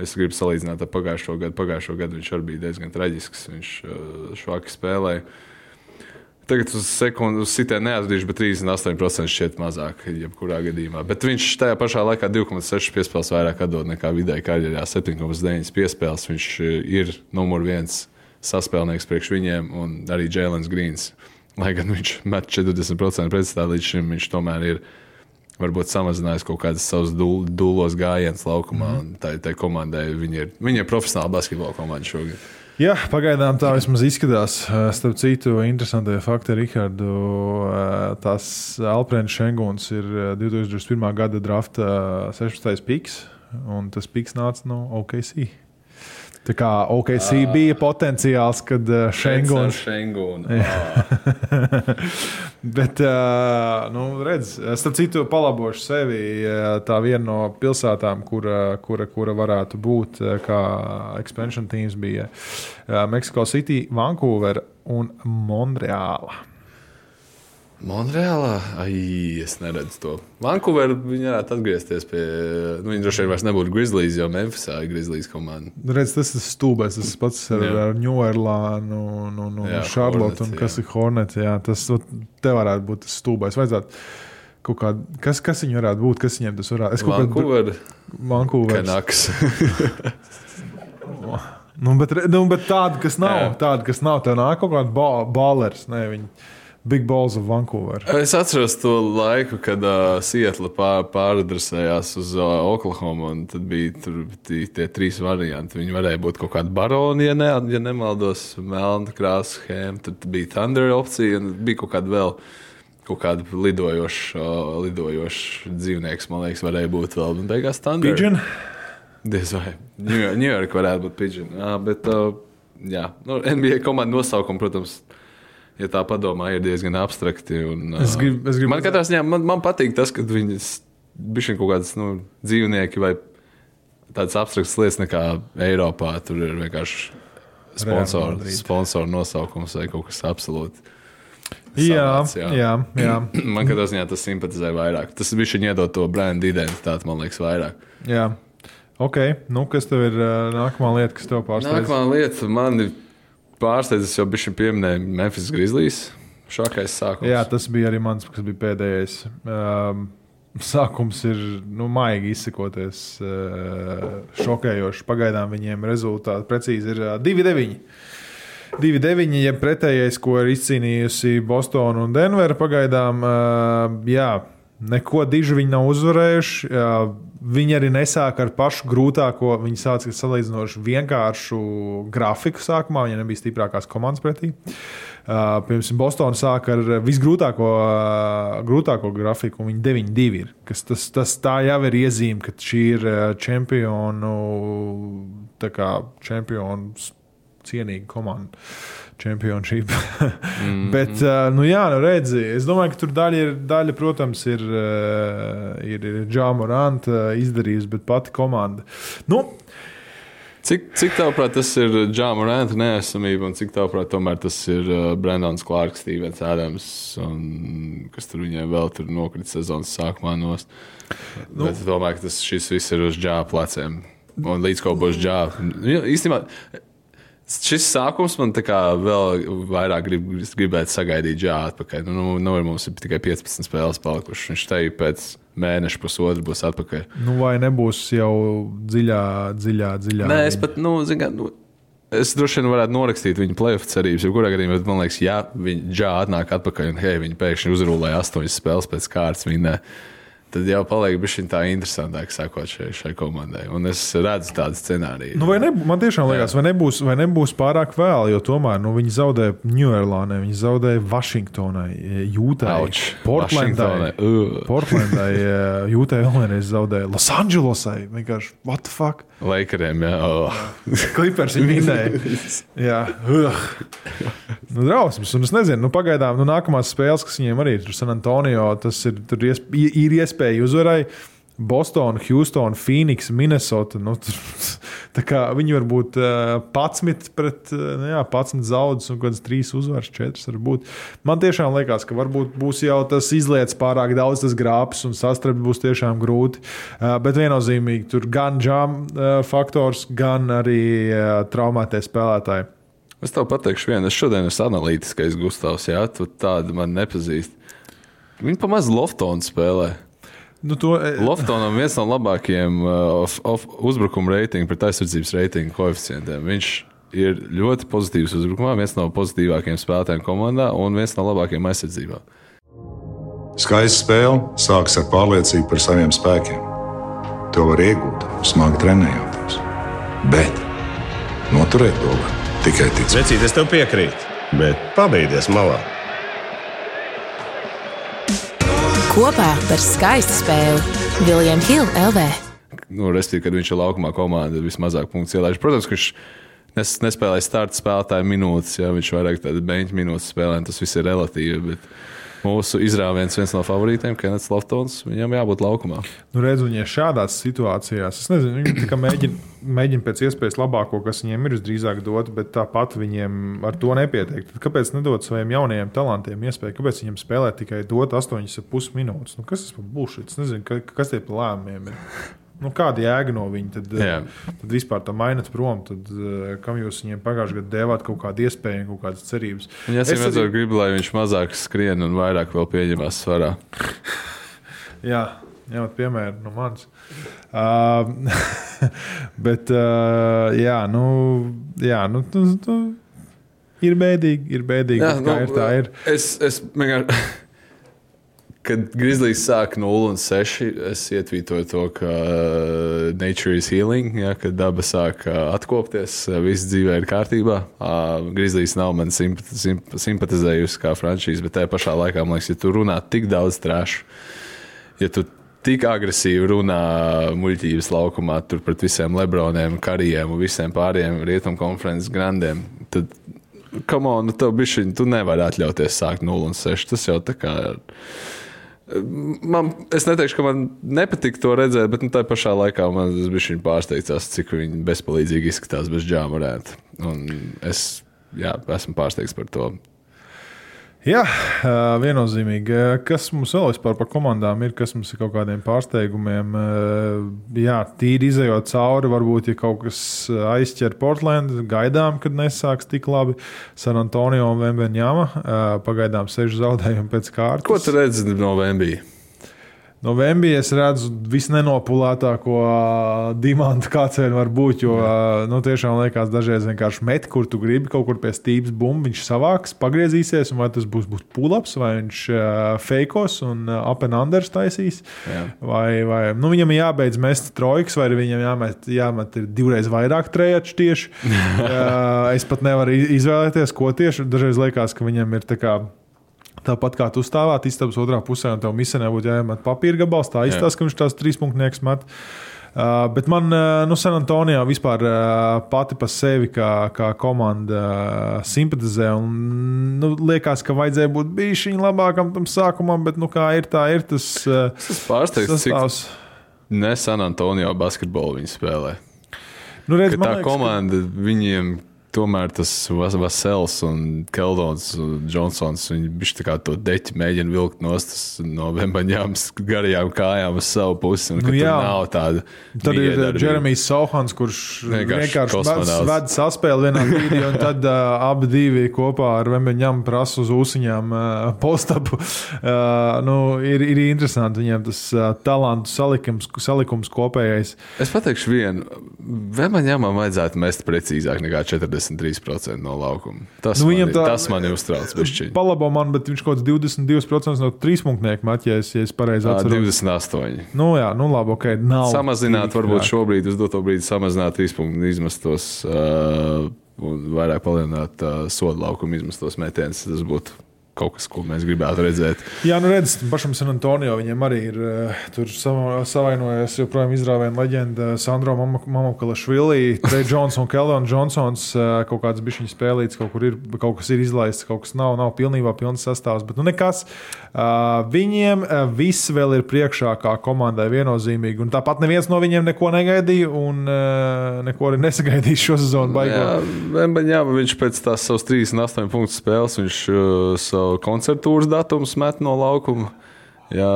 Es gribu salīdzināt ar pagājušo gadu. Pagājušo gadu viņš arī bija diezgan traģisks. Viņš uh, švaki spēlēja. Tagad uz sekundi uz sitienu neatradīšu, bet 38% šķiet mazāk, jebkurā gadījumā. Bet viņš tajā pašā laikā 2,6 piespēles vairāk atdod nekā vidēji karjerā. 7,9 piespēles. Viņš ir numur viens saspēlnieks priekš viņiem un arī Jēlens Grīns. Lai gan viņš met 40% pretstatā līdz šim, viņš tomēr ir varbūt samazinājis kaut kādas savas dūlos gājienas laukumā. Mm -hmm. Tā, tā komandai viņi ir, viņi ir profesionāli basketbola komanda šogad. Jā, pagaidām tā vismaz izskatās. Starp citu, interesantie fakti, Rihardu. Tas Alprēns Šengons ir 2021. gada drafta 16. piks, un tas piks nāca no OKC. Tā kā OKC ah. bija potenciāls, kad Šengons. *laughs* Bet, nu, redz, starp citu, palabošu sevi. Tā viena no pilsētām, kura, kura, kura varētu būt kā expansion teams, bija Mexico City, Vancouver un Monreāla. Monreālā? Ai, es neredzu to. Vankūverā viņi varētu atgriezties pie. Nu, viņi droši vien vairs nebūtu Grizzlies, jo Memphisā ir Grizzlies komanda. Redz, tas ir stūbēs. Tas pats ar, jā. ar Ņūerlānu, nu, nu, jā, Charlotte un kas jā. ir Hornet. Jā, tas te varētu būt tas stūbēs. Vajadzētu kaut kā, kas, kas viņam varētu būt, kas viņiem tas varētu būt. Vankūverā. Vankūverā. Kanaks. *laughs* nu, bet, nu, bet tāda, kas nav, jā. tāda, kas nav, tev nāk kaut kāda ballers. Ne, viņi, Big Balls of Vancouver. Es atceros to laiku, kad uh, Seattle pār, pāradresējās uz uh, Oklahoma. Tad bija tur, tie, tie trīs varianti. Viņi varēja būt kaut kādi baroni, ja, ne, ja nemaldos, melna krāsa schēma. Tad bija Thunder opcija un bija kaut kāda vēl. Kaut kāda lidojoša, uh, lidojoša dzīvnieks, man liekas, varēja būt vēl. Un beigās Thunder. Pigeon? Diez vai. Ņujorka varētu būt Pigeon. Jā, bet, uh, jā. Nu, NBA komanda nosaukuma, protams, ja tā padomā, ir diezgan abstrakti. Un, es gribu, es gribu man, ziņā, man, man patīk tas, ka viņas bija kaut kādas nu, dzīvnieki vai tādas abstraktas lietas nekā Eiropā. Tur ir vienkārši sponsoru sponsor nosaukums vai kaut kas absolūti. Savāds, jā, jā. jā, jā. *clears throat* man katrā ziņā tas simpatizē vairāk. Tas bija viņa iedod to brendu identitāti, man liekas, vairāk. Jā. Ok, nu, kas tev ir nākamā lieta, kas tev pārsteidz? Nākamā lieta man ir pārsteidzis, jau bija pieminējis Memphis Grizzlies. Šākais sākums. Jā, tas bija arī mans, kas bija pēdējais. Um, sākums ir nu, maigi izsakoties, uh, šokējošs. Pagaidām viņiem rezultāti precīzi ir uh, 2-9. 2-9, ja pretējais, ko ir izcīnījusi Bostonā un Denvera pagaidām, uh, jā, neko diži viņi nav uzvarējuši. Uh, Viņi arī nesāka ar pašu grūtāko. Viņi sāka ar salīdzinoši vienkāršu grafiku sākumā. Viņiem nebija stiprākās komandas pretī. Uh, piemēram, Bostonā sāka ar visgrūtāko uh, grūtāko grafiku, un viņi 9-2 ir. Kas, tas, tas tā jau ir iezīme, ka šī ir uh, čempionu, čempionu cienīga komanda championship. mm, *laughs* Bet, uh, nu, jā, nu, redzi, es domāju, ka tur daļa, ir, daļa protams, ir, uh, ir, ir Džāmoranta uh, izdarījusi, bet pati komanda. Nu, Cik, cik tālprāt tas ir Džāmoranta neesamība, un cik tālprāt tomēr tas ir Brendons Klārks, Stevens Adams, un, kas tur viņiem vēl tur nokrita sezonas sākumā nost. Nu, Bet es domāju, ka tas šis viss ir uz Džāpa pleciem. Un līdz kaut būs Džāpa. Īstenībā Šis sākums man vēl vairāk grib, gribētu sagaidīt džādu atpakaļ. Nu, nu, nu, mums ir tikai 15 spēles palikušas. Viņš te pēc mēneša, pusotra būs atpakaļ. Nu, vai nebūs jau dziļā, dziļā, dziļā? Nē, es pat, nu, zinu, nu, es droši vien varētu norakstīt viņa playoff cerības. Jebkurā gadījumā, man liekas, ja viņa džāda atnāk atpakaļ un hei, viņa pēkšņi uzrūlēja astoņas spēles pēc kārtas. Viņa, tad jau paliek bišķiņ tā interesantāk sakot šai, šai komandai. Un es redzu tādu scenāriju. Nu, ne, man tiešām liekas, vai nebūs, vai nebūs pārāk vēl, jo tomēr nu, viņi zaudēja Ņujorkā, viņi zaudēja Vašingtonai, Jūtai, Auč, Portlandai. Portlandai, Jūtai vēl vienreiz zaudēja Losandželosai. Vienkārši, what the fuck? Laikariem, jā. Oh. *laughs* Klipers ir minēja. Jā. Nu, drausmas. Un es nezinu, nu, pagaidām, nu, nākamās spēles, kas viņiem arī ir San Antonio, tas ir, tur iesp ir iespēja uzvarai. Boston, Houston, Phoenix, Minnesota. Nu, *laughs* viņi var būt uh, 11 pret uh, nu, jā, 11 zaudus un kādas 3 uzvaras, 4 varbūt. Man tiešām liekas, ka varbūt būs jau tas izlietas pārāk daudz, tas grābs un sastrapt būs tiešām grūti. Uh, bet viennozīmīgi tur gan džām uh, faktors, gan arī uh, traumētie spēlētāji. Es tev pateikšu, vienu. Es šodien esmu analītiskais Gustavs, jā, tu tādu man nepazīsti. Viņi pamazs Loftonu spēlē. Nu, to, e, Loftonam viens no labākajiem uh, uzbrukuma reitingu, pret aizsardzības reitingu koeficientiem. Viņš ir ļoti pozitīvs uzbrukumā, viens no pozitīvākajiem spēlētājiem komandā un viens no labākajiem aizsardzībā. Skaista spēle sākas ar pārliecību par saviem spēkiem. To var iegūt, smagi trenējoties. Bet noturēt to var tikai ticēt. Vecīt, es tev piekrītu, bet pabeigties malā. Kopā par skaistu spēli Viljams Hilde LV. Nu, Restīvi, kad viņš ir laukumā, komanda vismazāk punktu ielaiž. Protams, ka viņš nes, nespēlēja starta spēlētāju minūtes, ja viņš vairāk tādu beigtu minūtes spēlē, tas viss ir relatīvi. Bet mūsu izrāviens, viens no favorītiem, Kenets Loftons, viņam jābūt laukumā. Nu, redzu, viņi ir šādās situācijās. Es nezinu, viņi mēģina, mēģina pēc iespējas labāko, kas viņiem ir, visdrīzāk dot, bet tāpat viņiem ar to nepietiek. Tad kāpēc nedot saviem jaunajiem talantiem iespēju? Kāpēc viņiem spēlēt tikai dot 8,5 minūtes? Nu, kas tas bullshit? Es nezinu, ka, kas tie lēmumiem ir. Nu, kāda jēga no viņa? Tad, Jā. tad vispār tā mainat prom. Tad, eh, kam jūs viņiem pagājušajā gadā devāt kaut kādu iespēju, kaut kādas cerības? Ja es redzot, arī- gribu, lai viņš mazāk skrien un vairāk vēl pieņemās svarā. *laughs* Jā, ņemot piemēru no manis. Uh, *laughs* bet, uh, jā, nu, jā, nu, tu, tu, ir bēdīgi, ir bēdīgi. Jā, nu, ir, tā ir. Es, es vienkārši. *laughs* Kad Grizzlies sāk 0 un 6, es ietvītoju to, ka uh, nature is healing, ja, kad daba sāk uh, atkopties, uh, viss dzīvē ir kārtībā. Uh, Grizzlies nav man simpat, simp, simpatizējusi kā frančīze, bet tajā pašā laikā, man liekas, ja tu runā tik daudz trāšu, ja tu tik agresīvi runā muļķības laukumā, tur pret visiem Lebroniem, Karijiem un visiem pārējiem rietumu konferences grandiem, tad, come on, nu, tev bišķiņ, tu nevari atļauties sākt 0 un 6. Tas jau tā kā. Man, es neteikšu, ka man nepatīk to redzēt, bet nu, tā pašā laikā man bija pārsteigts, cik viņi bezpalīdzīgi izskatās bez džāmurēta. Es jā, esmu pārsteigts par to. Jā, viennozīmīgi. Kas mums vēl vispār par komandām ir, kas mums ir kaut kādiem pārsteigumiem? Jā, tīri izējot cauri, varbūt, ja kaut kas aizķer Portlandu, gaidām, kad nesāks tik labi. San Antonio un Vembeņāma pagaidām seši zaudējumi pēc kārtas. Ko tu redzi no VMB? No Vembija es redzu visnenopulētāko dimantu, kāds vien var būt. Jo nu, tiešām liekas, dažreiz vienkārši met, kur tu gribi, kaut kur pie stīpas bumbu. Viņš savāks, pagriezīsies, un vai tas būs, būs pull-ups, vai viņš feikos un up and under taisīs. Jā. Vai, vai nu, viņam ir jābeidz mest trojkas, vai viņam jāmet, jāmet ir divreiz vairāk trejāču tieši. *laughs* es pat nevaru izvēlēties, ko tieši. Dažreiz liekas, ka viņam ir tā kā. Tāpat kā tu stāvāt istabas otrā pusē, un tev misijā būtu jāiemet papīra gabals, tā izstāsta, ka viņš tās trīs punktnieks met. Uh, bet man, uh, nu, San Antonijā vispār uh, pati par sevi kā, kā komanda uh, simpatizē. Un, nu, liekas, ka vajadzēja būt viņa labākam tam sākumam, bet, nu, kā ir, tā ir tas uh, esmu pārsteigts, cik sastāvs. ne San Antonio basketbolu viņi spēlē. Nu, redz, Ka tā liekas, ka- komanda viņiem. Tomēr tas Vas- Vasels un Keldons un Džonsons, viņi bišķi tā kā to deķi mēģina vilkt nost no Vembaņām *laughs* garajām kājām uz savu pusi. Un, Nu jā. nav tāda. Tad ir. Jeremijs Sohans, kurš Vienkārši vienkārši ved, saspēli vienā brīdī, un tad *laughs* uh, abi divi kopā ar Vembeņām prasa uz ūsuņām uh, postapu. Uh, nu, ir, ir interesanti viņiem tas uh, talantu salikums, salikums kopējais. Es pateikšu vienu. Vēmaņām vajadzētu mest precīzāk nekā 43% no laukuma. Tas, Nu, mani, tā- tas mani uztrauc. *laughs* Palabo man, bet viņš kaut kāds 22% no trīspunktnieku maķēs, ja es pareizi atceros. 28. Nu, jā, nu labi, ok. Nav Samazināt, varbūt šobrīd, uz doto brīdi, samazināt trīs punktu izmestos, uh, un vairāk palielināt uh, sodu laukumu izmestos metienus. Tas būtu kaut kas, ko mēs gribētu redzēt. Jā, nu redz, pašam San Antonio viņam arī ir uh, tur sava- savainojies joprojām izrāviena leģenda Sandro Mamukalašvili, Trey *laughs* Jones un Keldons Johnsons. Uh, kaut kāds bišķiņu spēlīts, kaut kur ir, kaut kas ir izlaists, kaut kas nav, nav pilnībā pilns sastāvs, bet nu nekas. Uh, viņiem viss vēl ir priekšā kā komandai viennozīmīgi, un tāpat neviens no viņiem neko negaidīja un neko arī nesagaidīja šo sezonu Jā, baigot. jā, viņš pēc tās savas 38 punktu spēles, viņš uh, savu koncertūras datumu met no laukuma. Jā,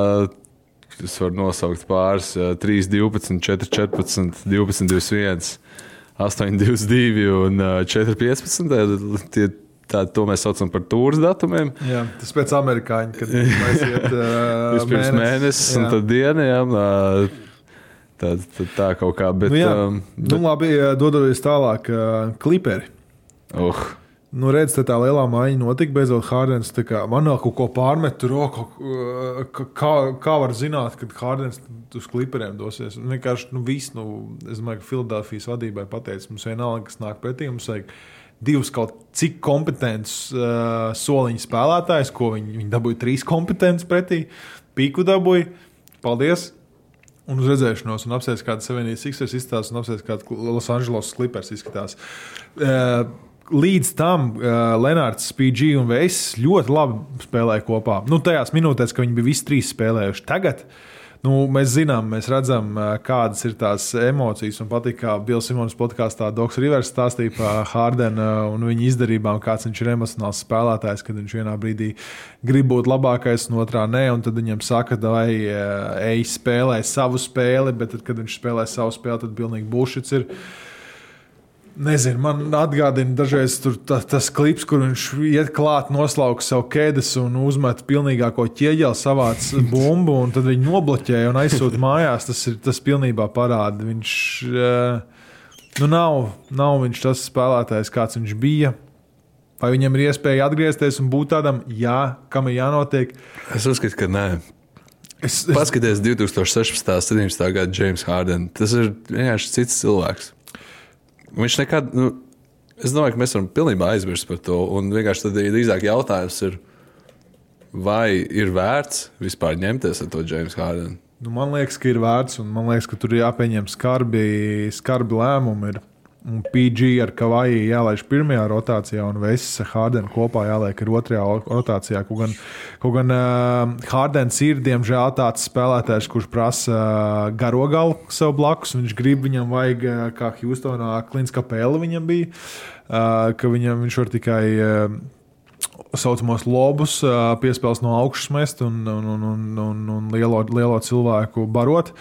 Es varu nosaukt pāris, jā, 3, 12, 4, 14, 12, 21, 8, 22 un ā, 4, 15. Tie, tā, to mēs saucam par tūres datumiem. Jā, tas pēc amerikāņu, kad aiziet uh, *laughs* Vispirms mēnesis, un tad diena. Jā, ā, tā, tā, tā kaut kā. Bet, Nu, jā, um, nu, labi, dodoties tālāk, uh, kliperi. uh, Nu, redz, te tā lielā maiņa notika. Beidzot, Hārdens man vēl kaut ko pārmet. Tur, o, kaut ko- ka- kā, kā var zināt, kad Hārdens uz klipriem dosies? Un Vienkārši nu, viss, nu, es domāju, ka Filadelfijas vadībai pateica, mums vienalga, kas nāk pretī. Mums vajag divus kaut cik kompetentus uh, soliņu spēlētājus, ko viņi, viņi dabūja trīs kompetentus pretī. Pīku dabūja. Paldies! Un uz redzēšanos, un apsēst, kāda Savienības Sixers izskatās, un apsēst, kāda Los Angeles Clippers izskatās. Uh, Līdz tam uh, Lenārds, PG un Veiss ļoti labi spēlēja kopā. Nu, tajās minūtēs, kad viņi bija visi trīs spēlējuši. Tagad nu, mēs zinām, mēs redzam, uh, kādas ir tās emocijas. Man patīk, kā Bills Simons podkāstā Doks Rivers stāstīja par Hārdenu un viņa izdarībām, kāds viņš ir emocionāls spēlētājs, kad viņš vienā brīdī grib būt labākais, un otrā nē, un tad viņam saka, vai ej spēlē savu spēli, bet tad, kad viņš spēlē savu spēli, tad pilnīgi bullshits ir. Nezinu, man atgādina dažreiz ta, tas klips, kur viņš iet klāt, noslauka savu ķēdes un uzmet pilnīgāko ķieģeli, savāc bumbu, un tad viņi nobloķēja un aizsūta mājās. Tas ir tas pilnībā parāda. Viņš eh, nu, nav, nav viņš tas spēlētājs, kāds viņš bija. Vai viņam ir iespēja atgriezties un būt tādam, jā, kam ir jānotiek? es uzskatu, ka nē. Es, es, Paskaties, 2016. un 17. gada James Harden. Tas ir vienkārši cits cilvēks. Viņš nekad, nu, es domāju, ka mēs varam pilnībā aizmirst par to. Un vienkārši tad drīzāk jautājums ir, vai ir vērts vispār ņemties ar to James Hardenu? Nu, man liekas, ka ir vērts, un man liekas, ka tur ir jāpieņem skarbi, skarbi lēmumi. Ir. Un PG ar Kavaju jālaiž pirmajā rotācijā, un Vesis ar Hārdenu kopā jāliek ar otrajā rotācijā. Kaut gan, kaut gan uh, Hārdens ir diemžēl tāds spēlētājs, kurš prasa uh, garo galu sev blakus. Viņš grib, viņam vajag, uh, kā Hjūstonā, Klins Kapela viņam bija, uh, ka viņam viņš var tikai. Uh, saucamos lobus, ā, piespēles no augšas mest un, un, un, un, un, un lielo, lielo cilvēku barot.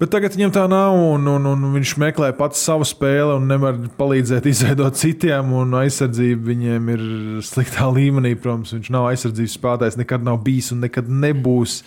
Bet tagad viņam tā nav, un, un, un viņš meklē pats savu spēli un nevar palīdzēt izveidot citiem. un Aizsardzība viņiem ir sliktā līmenī. Protams, viņš nav aizsardzības spēlētājs, nekad nav bijis un nekad nebūs.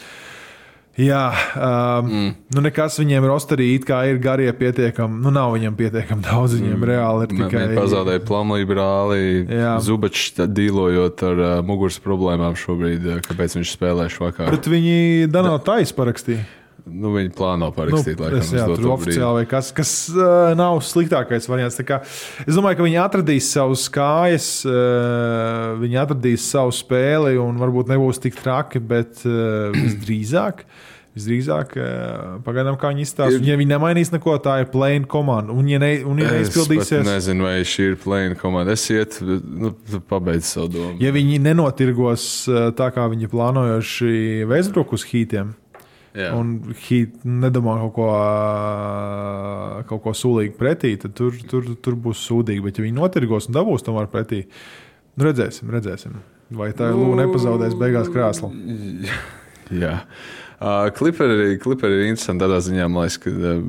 Jā, um, mm. nu nekas viņiem rosterī it kā ir garie pietiekami. Nu, nav viņam pietiekami daudz. Viņiem mm. reāli ir tikai. Viņi pazaudēja plānlību brāli. Jā. Zubačs dīlojot ar uh, muguras problēmām šobrīd, uh, kāpēc viņš spēlē švakar. Bet viņi Danā Tais parakstīja. Nu, viņi plāno parakstīt, nu, laikam, jā, tur oficiāli vai kas, kas uh, nav sliktākais variants. Kā, es domāju, ka viņi atradīs savus kājas, uh, viņi atradīs savu spēli un varbūt nebūs tik traki, bet uh, visdrīzāk. Visdrīzāk, pagaidām, kā viņi izstāsta. Ja viņi nemainīs neko, tā ir plēna komanda. Un, ja, ne, un, ja neizpildīsies, nezinu, vai šī ir plēna komanda. Es iet, nu, tu pabeidz savu domu. ja viņi nenotirgos tā, kā viņi plānojuši Vēsbruku uz hītiem, Jā. un Heat nedomā kaut ko, kaut ko sūdīgu pretī, tad tur, tur, tur būs sūdīgi. Bet, ja viņi notirgos un dabūs tomēr pretī, nu redzēsim, redzēsim. Vai tā ir lūga nepazaudēs beigās krēslu? *laughs* Jā. Uh, Kliperi kliperi ir interesanti tādā ziņā, man liekas, ka uh,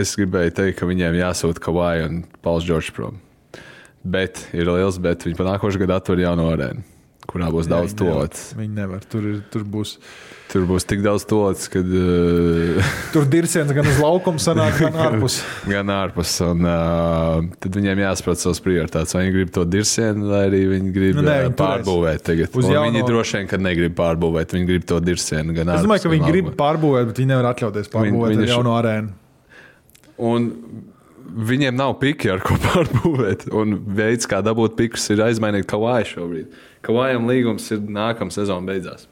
es gribēju teikt, ka viņiem jāsūta Kavai un Pauls Džordžs prom. Bet ir liels, bet viņi pa nākošais gadu atver jaunu arēnu, kurā būs Jā, daudz tots. Viņi nevar. Tur, ir, tur būs. Tur būs tik daudz tots, kad uh, *laughs* Tur dirziens gan uz laukuma sanāk, gan *laughs* ārpus. gan ārpus. Un, uh, tad viņiem jāsaprot savas prioritātes. Vai viņi grib to dirzienu, vai arī viņi grib Nu, uh, viņi turēs. pārbūvēt tagad. Jauno- Viņi droši vien, ka negrib pārbūvēt. Viņi grib to dirzienu gan Es ārpus. domāju, ka viņi grib pārbūvēt, bet viņi nevar atļauties pārbūvēt viņi ar šo- jaunu arēnu. Un viņiem nav piki, ar ko *laughs* pārbūvēt. Un veids, kā dabūt pikus, ir aizmainīt Kavaju šobrīd. Kavajam līgums ir nākamā sezona beidzās.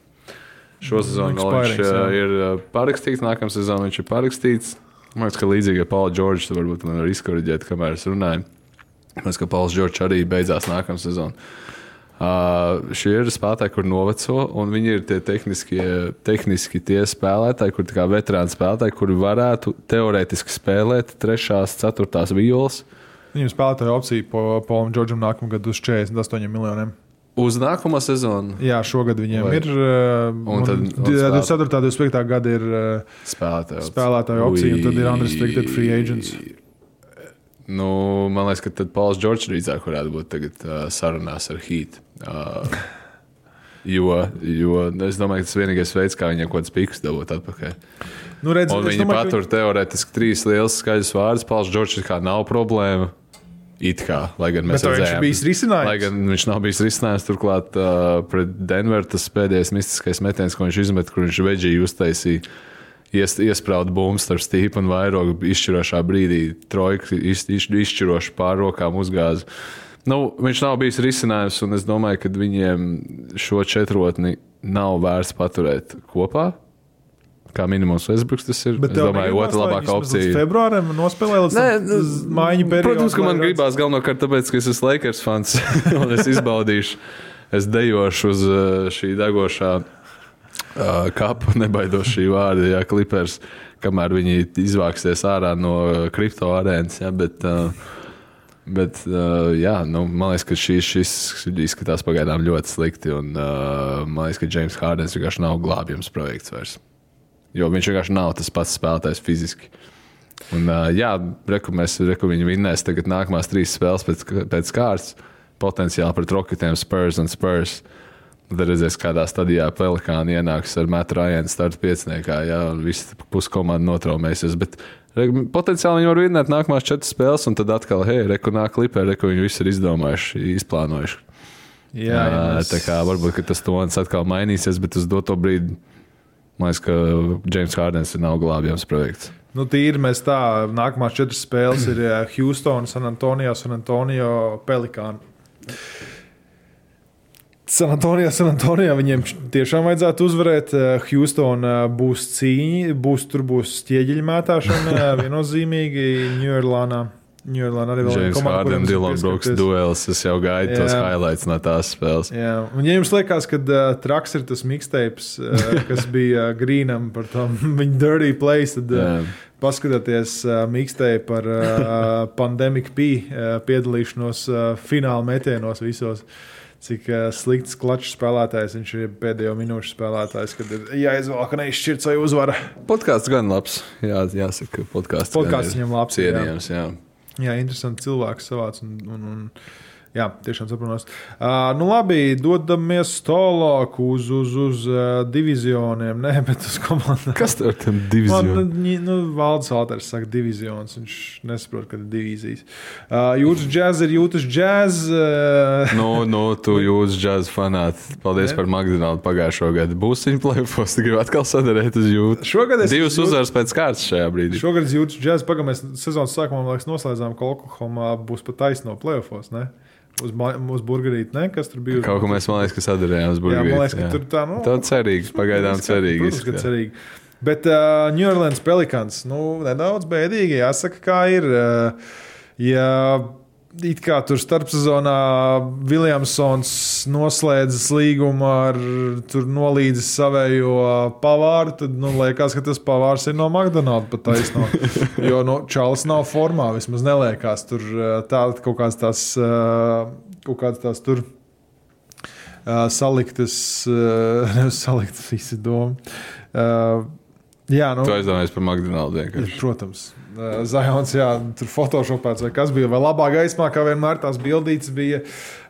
Šo sezonu vēl viņš uh, jā. ir uh, parakstīts, nākamā sezona viņš ir parakstīts. Man liekas, ka līdzīgi ar Paulu Čorģu, tad varbūt man var izkorģēt, kamēr es runāju. Man liekas, ka Pauls Čorģs arī beidzās nākamā sezona. Šie ir spēlētāji, kur noveco, un viņi ir tie tehniskie, tehniski tie spēlētāji, kur kā veterāni spēlētāji, kuri varētu teorētiski spēlēt trešās, ceturtās violas. Viņam spēlētāja opcija po Polam Džordžam nākamā gada uz 48 miljoniem. Uz nākamo sezonu Jā, šogad viņiem Vai- ir. uh, Un tad- un 24. un 25. gada ir uh, spēlētāji. spēlētāja opcija, un tad ir unrestricted free agents. Nu, man liekas, ka tad Pauls Čorčs drīzāk varētu būt tagad, uh, sarunās ar Heat. Uh, jo, jo es domāju, ka tas ir vienīgais veids, kā viņiem kaut kāds piks dabūt atpakaļ. Nu, redz, Un viņi domāju, ka patur teorētiski trīs liels skaļus vārdus. Pauls Čorčs kā nav problēma. It kā, lai gan mēs bijis risinājums? Lai gan viņš nav bijis risinājums, turklāt uh, pret Denveru tas pēdējais mistiskais metiens, ko viņš izmet, kur viņš veģīgi uztaisīja. Ies, iesprāda bumbu starp stīpu un vairogu izšķirošā brīdī. Trojka iz, iz, izšķiroši pār rokām uzgāza. Nu, viņš nav bijis risinājums, un es domāju, ka viņiem šo četrotni nav vērts paturēt kopā. Kā minimums Westbrooks tas ir. Bet es domāju, otra labākā opcija. Februārim nospēlē līdz Nē, uz mājiņu periodam. Protams, ka man gribās galvenokārt tāpēc, ka es esmu Lakers fans *laughs* un es izbaudīšu, es dejošu uz uh, šī degošā uh, kapa, nebaidos šī vārda, ja klipers, kamēr viņi izvāksies ārā no uh, kripto arēnas. Ja, bet, uh, Bet, uh, jā, nu, man liekas, ka šis, šis izskatās pagaidām ļoti slikti. Un, uh, man liekas, ka James Hārdens vienkārši nav glābjams projekts vairs. Jo viņš vienkārši nav tas pats spēlētājs fiziski. Un, uh, jā, reku, mēs reku viņu vinnēs tagad nākamās trīs spēles pēc, pēc kārtas. Potenciāli pret Rocketiem, Spurs un Spurs. Tad redzēs, kādā stadijā Pelikāna ienāks ar Metu Rājanu starta pieciniekā. Jā, un viss puskomanda notraumēsies. Bet potenciāli viņi var vinnēt nākamās četras spēles, un tad atkal, hei, reku nāk klipē, reku viņi visu ir izdomājuši, izplānojuši. Jā, jā, mēs- tā kā varbūt ka tas tonis atkal mainīsies, bet uz doto brīdi man liekas, ka James Hārdens ir nav glābjams projekts. Nu, tīri mēs tā, nākamās četras spēles ir Houston, San Antonio, San Antonio, Pelikāna. San Antonio, San Antonio viņiem tiešām vajadzētu uzvarēt. Eh, Houston eh, būs cīņa, būs, tur būs ķieģeļu mētāšana eh, *laughs* viennozīmīgi Ņūrlānā. Ņūrlāna arī vēl James komanda, ir Dylan Brooks duels. Es jau gaidu tos Jā. highlights no tās spēles. Jā, un ja jums liekas, ka uh, traks ir tas mixtapes, uh, *laughs* kas bija uh, Grīnam par to *laughs* viņa dirty place, tad uh, paskatieties uh, mixtape par uh, Pandemic P uh, piedalīšanos uh, fināla metienos visos. Cik uh, slikts klačs spēlētājs viņš ir pēdējo minūšu spēlētājs, kad ir jāizvēl, ka neizšķirt vai uzvara. Podkāsts gan labs. Jā, jāsaka, podkāsts. ir viņam labs, jā. Cienījams, jā. Jā, interesanti cilvēks savāds. Un, un, un, jā, tiešām saprotos. Uh, nu, labi, dodamies tālāk uz, uz, uz uh, divizioniem, ne, *laughs* bet uz komandām. Kas tur tam Man, divizionā? nu, nu, Valdis Alters saka, divizions. Viņš nesaprot, ka ir divīzijas. Uh, jūtas džēz ir jūtas džēz. Uh, Nu, nu, tu *laughs* jūtas džēzus fanāts. Paldies Ne? par McDonald's pagājušo gadu. Būs viņa plēfos, gribu atkal sadarēt uz jūtu. Šogad es Divas uzvaras pēc kārtas šajā brīdī. Šogad es jūtas džēz. Pagaidām, sezonas sākumā man liekas, noslēdzām, ka Oklahoma būs pat taisno plēfos. Uz, uz burgerīti, ne? Kas tur bija? Kaut ko mēs, man liekas, ka sadarījām uz Jā, burgerī. man liekas, ka tur tā, nu, Tā cerīgi, pagaidām cerīgi. Protams, ka cerīgi. Bet uh, New Orleans Pelikans nu, nedaudz bēdīgi. Jāsaka, kā ir. Uh, ja it kā tur starpsezonā Viljamsons noslēdzas līgumu ar tur nolīdzis savējo pavāru, tad nu, liekas, ka tas pavārs ir no McDonald's pat taisno. *laughs* Jo nu, Čāls nav formā, vismaz neliekas. Tur uh, tāda kaut kādas tās, uh, kaut kādas tās tur. Uh, saliktas, *laughs* uh, saliktas visi doma. Uh, jā, nu, Tu aizdomājies par McDonald's vienkārši. protams. Uh, Zajons, jā, tur photoshopēts vai kas bija, vai labā gaismā, kā vienmēr tās bildītas bija.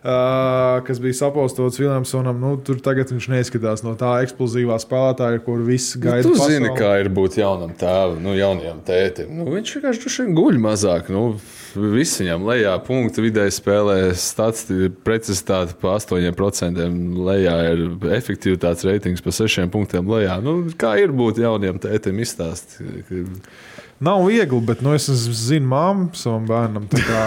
uh, kas bija sapostots Viljamsonam. Nu, tur tagad viņš neizskatās no tā eksplozīvā spēlētāja, kur viss gaida. Tu pasauli. zini, kā ir būt jaunam tēvam, nu, jaunajam tētim. Nu, viņš vienkārši guļ mazāk. Nu, Viss viņam lejā, punktu vidēji spēlē, precizitāte pa 8%, lejā ir efektivitātes reitings pa 6 punktiem lejā. Nu, kā ir būt jaunam tētim, izstāstīt. Nav viegli, bet nu, es zinu, māmu savam bērnam. Kā,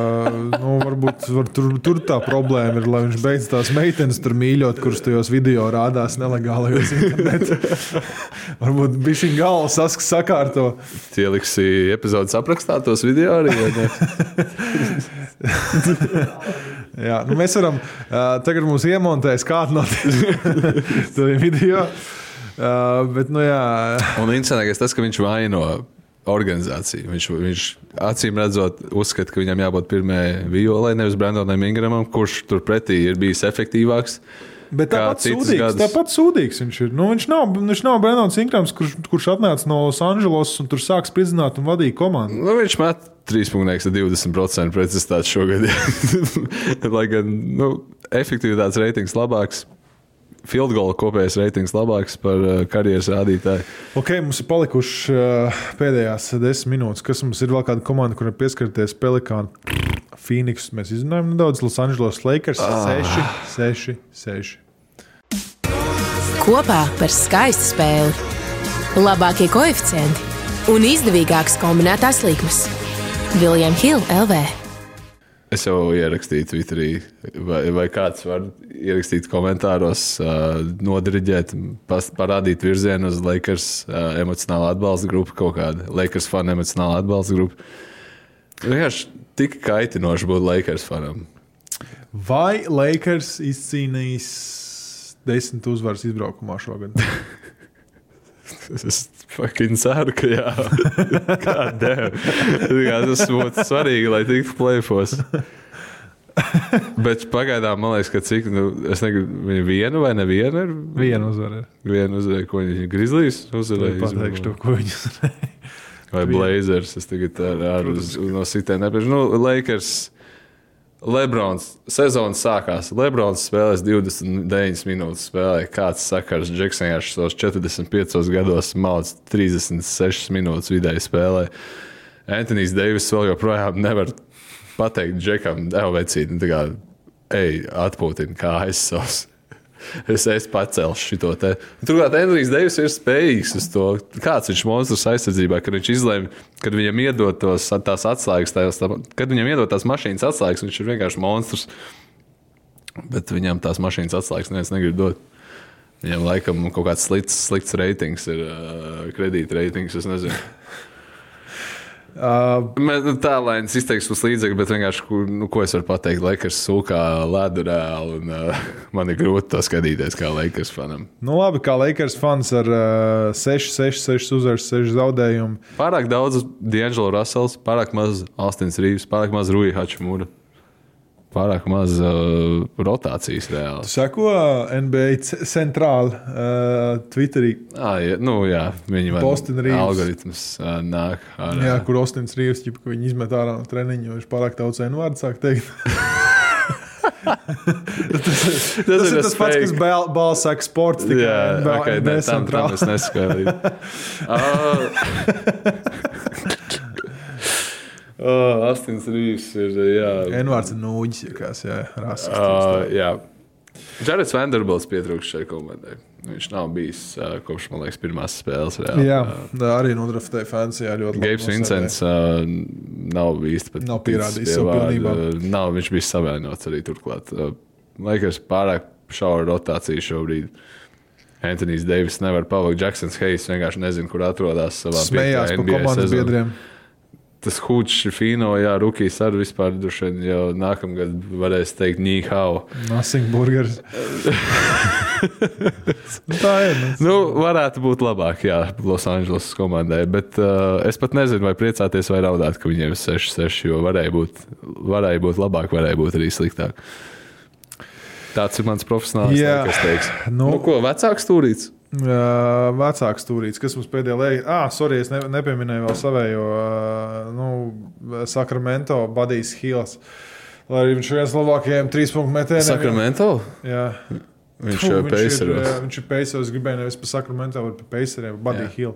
*laughs* nu, varbūt var, tur, tur tā problēma ir, lai viņš beidz tās meitenes tur mīļot, kuras tajos video rādās nelegālajos internetos. *laughs* varbūt bija šī galva sask sakārto. Tie liksi epizodes aprakstā tos video arī. *laughs* Jā, nu mēs varam uh, tagad mums iemontēt kādu no tiem video. Uh, bet, nu, jā, Un interesantākais tas, ka viņš vaino organizāciju. Viņš, viņš acīm redzot, uzskata, ka viņam jābūt pirmajai violai, nevis Brandonam Ingramam, kurš turpretī ir bijis efektīvāks. Bet tāpat sūdīgs, gadus. tāpat sūdīgs viņš ir. Nu, viņš nav, viņš nav Brendons Ingrams, kurš, kurš atnāca no Losandželosas un tur sāk spridzināt un vadīja komandu. Nu, viņš met 3,20 precizitāti šogad. *laughs* Lai gan nu, efektivitātes reitings labāks, field goal kopējais reitings labāks par uh, karjeras rādītāju. Ok, mums ir palikuši uh, pēdējās desmit minūtes. Kas mums ir vēl kāda komanda, kurai pieskarties Pelikāna, Phoenix? Mēs izrunājam nedaudz Los Angeles Lakers 6, 6, 6. Kopā par skaistu spēli. Labākie koeficienti un izdevīgākas kombinētās likmes. Viljams Hilde LV. Es jau ierakstīju Twitterī, vai, vai kāds var ierakstīt komentāros, uh, nodiriģēt, pas, parādīt virzienu uz Lakers uh, emocionālu atbalsta grupu, kaut kādu Lakers fanu emocionālu atbalsta grupu. Vienkārši tik kaitinoši būt Lakers fanam. Vai Lakers izcīnījis desmit uzvaras izbraukumā šogad? *laughs* *laughs* Es fucking ceru, ka jā. *laughs* Kādēļ? Tas būtu svarīgi, lai tiktu plēfos. Bet pagaidām man liekas, ka cik, nu, es negribu, viņa vienu vai nevienu ir. Vienu uzvaru. Vienu uzvarēju, ko viņa grizlīs uzvarēja. Pateikšu to, ko viņas. Vai Blazers. Es tagad ar, ar no sitiem nepiešu. Nu, Lakers. Lebrons sezonas sākās. Lebrons spēlēs 29 minūtes. Spēlē. Kāds sakars Džeksons savos 45 gados mācīja 36 minūtes vidēji spēlē. Antonius Deivis vēl joprojām nevar pateikt Džekam, devu vecīti, tā kā, ej, atpūtini kājas savus. Es, es pacelšu šo te. Turklāt Andrijs Deivis ir spējīgs uz to. Kāds viņš monstrs aizsardzībā, kad viņš izlēma, kad viņam iedod tos, tās atslēgas, tās, tā, kad viņam iedod tās mašīnas atslēgas, viņš ir vienkārši monstrs. Bet viņam tās mašīnas atslēgas neviens negrib dot. Viņam laikam kaut kāds slikts, slikts reitings ir, uh, kredīta reitings, es nezinu. Uh, nu, tā lai es izteikšu uz līdzekļu, bet vienkārši, nu, ko es varu pateikt, Lakers sūkā ledu reāli, un uh, *laughs* man ir grūti to skatīties kā Lakers fanam. nu, labi, kā Lakers fans ar uh, 6, 6, 6 uzvaras, 6 zaudējumu. Pārāk daudz D'Angelo Russells, pārāk maz Austins Rīvs, pārāk maz Rūja Hačmūra. Pārāk maz uh, rotācijas reāli. Sako NBA c- centrāli uh, Twitterī, Ah, jā, nu, jā, viņi Boston Reeves. algoritms uh, nāk ar jā, kur Ostins Rīvs, ķip, ka viņi izmet ārā no treniņa, jo viņš pārāk daudz cenu vārdu sāk teikt. tas, *laughs* tas, tas ir tas pats, kas bal- balss saka sports, tikai Jā, NBA okay, ne, tam, tam es neskaidroju. uh, *laughs* *laughs* Astins Rīvs ir. Jā, Envārds ir nūģis, kāds, jā, rases. uh, jā. Jareds Vanderbilts pietrūkst šai komandai. Viņš nav bijis uh, kopš, man liekas, pirmās spēles. Reāli. Jā, Uh, arī nodraftēja Francijā ļoti labi. Nosēdēja. Vincents uh, nav īsti pat Nav pierādījis pie savu pilnībā. Nav, viņš bija savainots arī turklāt. Uh, Laikas pārāk šaura rotācija šobrīd. Antonius Deivis nevar pavakt. Jacksons Hayes vienkārši nezina, kur atrodas savā Smējās piektajā par komandas sezonā. biedriem. Tas Hučs, Fino, jā, Rukijs arī vispār vien jau nākamgad varēs teikt Nīhau. Nothing burgers. Nu, tā ir. Nu. Nu, varētu būt labāk, jā, Losandželosas komandai. Bet uh, es pat nezinu, vai priecāties vai raudāt, ka viņiem ir 6-6, jo varēja būt, varēja būt labāk, varēja būt arī sliktāk. Tāds ir mans profesionāls Jā. teiks. Nu. Nu, ko, vecāks stūrīts? Uh, vecāks stūrītis, kas mums pēdējā laikā, ah, sorry, es ne, nepieminēju vēl savējo, uh, nu, Sakramento Badijas Hills. Lai arī viņš ir viens no labākajiem trīs punktu metējiem. Sakramento? Jā. Viņš jau ir, jā, viņš ir peisaros. Gribēju nevis par Sakramento, bet par peiseriem. Buddy Jā. Hill.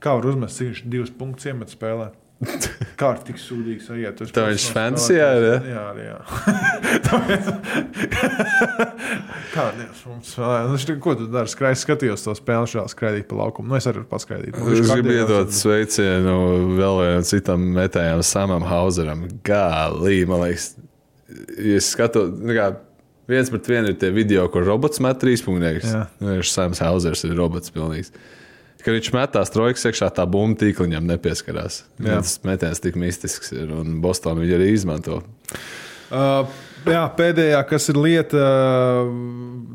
Kā var uzmest, cik viņš divus punktus iemet spēlē? *laughs* Kā ir tik sūdīgs aiziet? uz Tā viņš profesionālu fantasy, jā, *laughs* jā? *laughs* Kā Dievs mums? Nu, šķiet, ko tu dari? Skraiz, skatījos to spēli, šā skraidīt pa laukumu. Nu, es arī varu paskaidīt. Nu, Es gribu iedot sveicienu vēl vienam citam metējam, Samam Hauseram. Gālī, man liekas, es skatos, nu kā, viens pret vienu ir tie video, kur robots met trīs punktus. Viņš Sams Hausers ir robots pilnīgs. Kad viņš metās trojkas iekšā, tā bumba tīkliņam nepieskarās. Jā. Tas metiens tik mistisks ir, un Bostonā viņi arī izmanto. Uh, jā, pēdējā, kas ir lieta,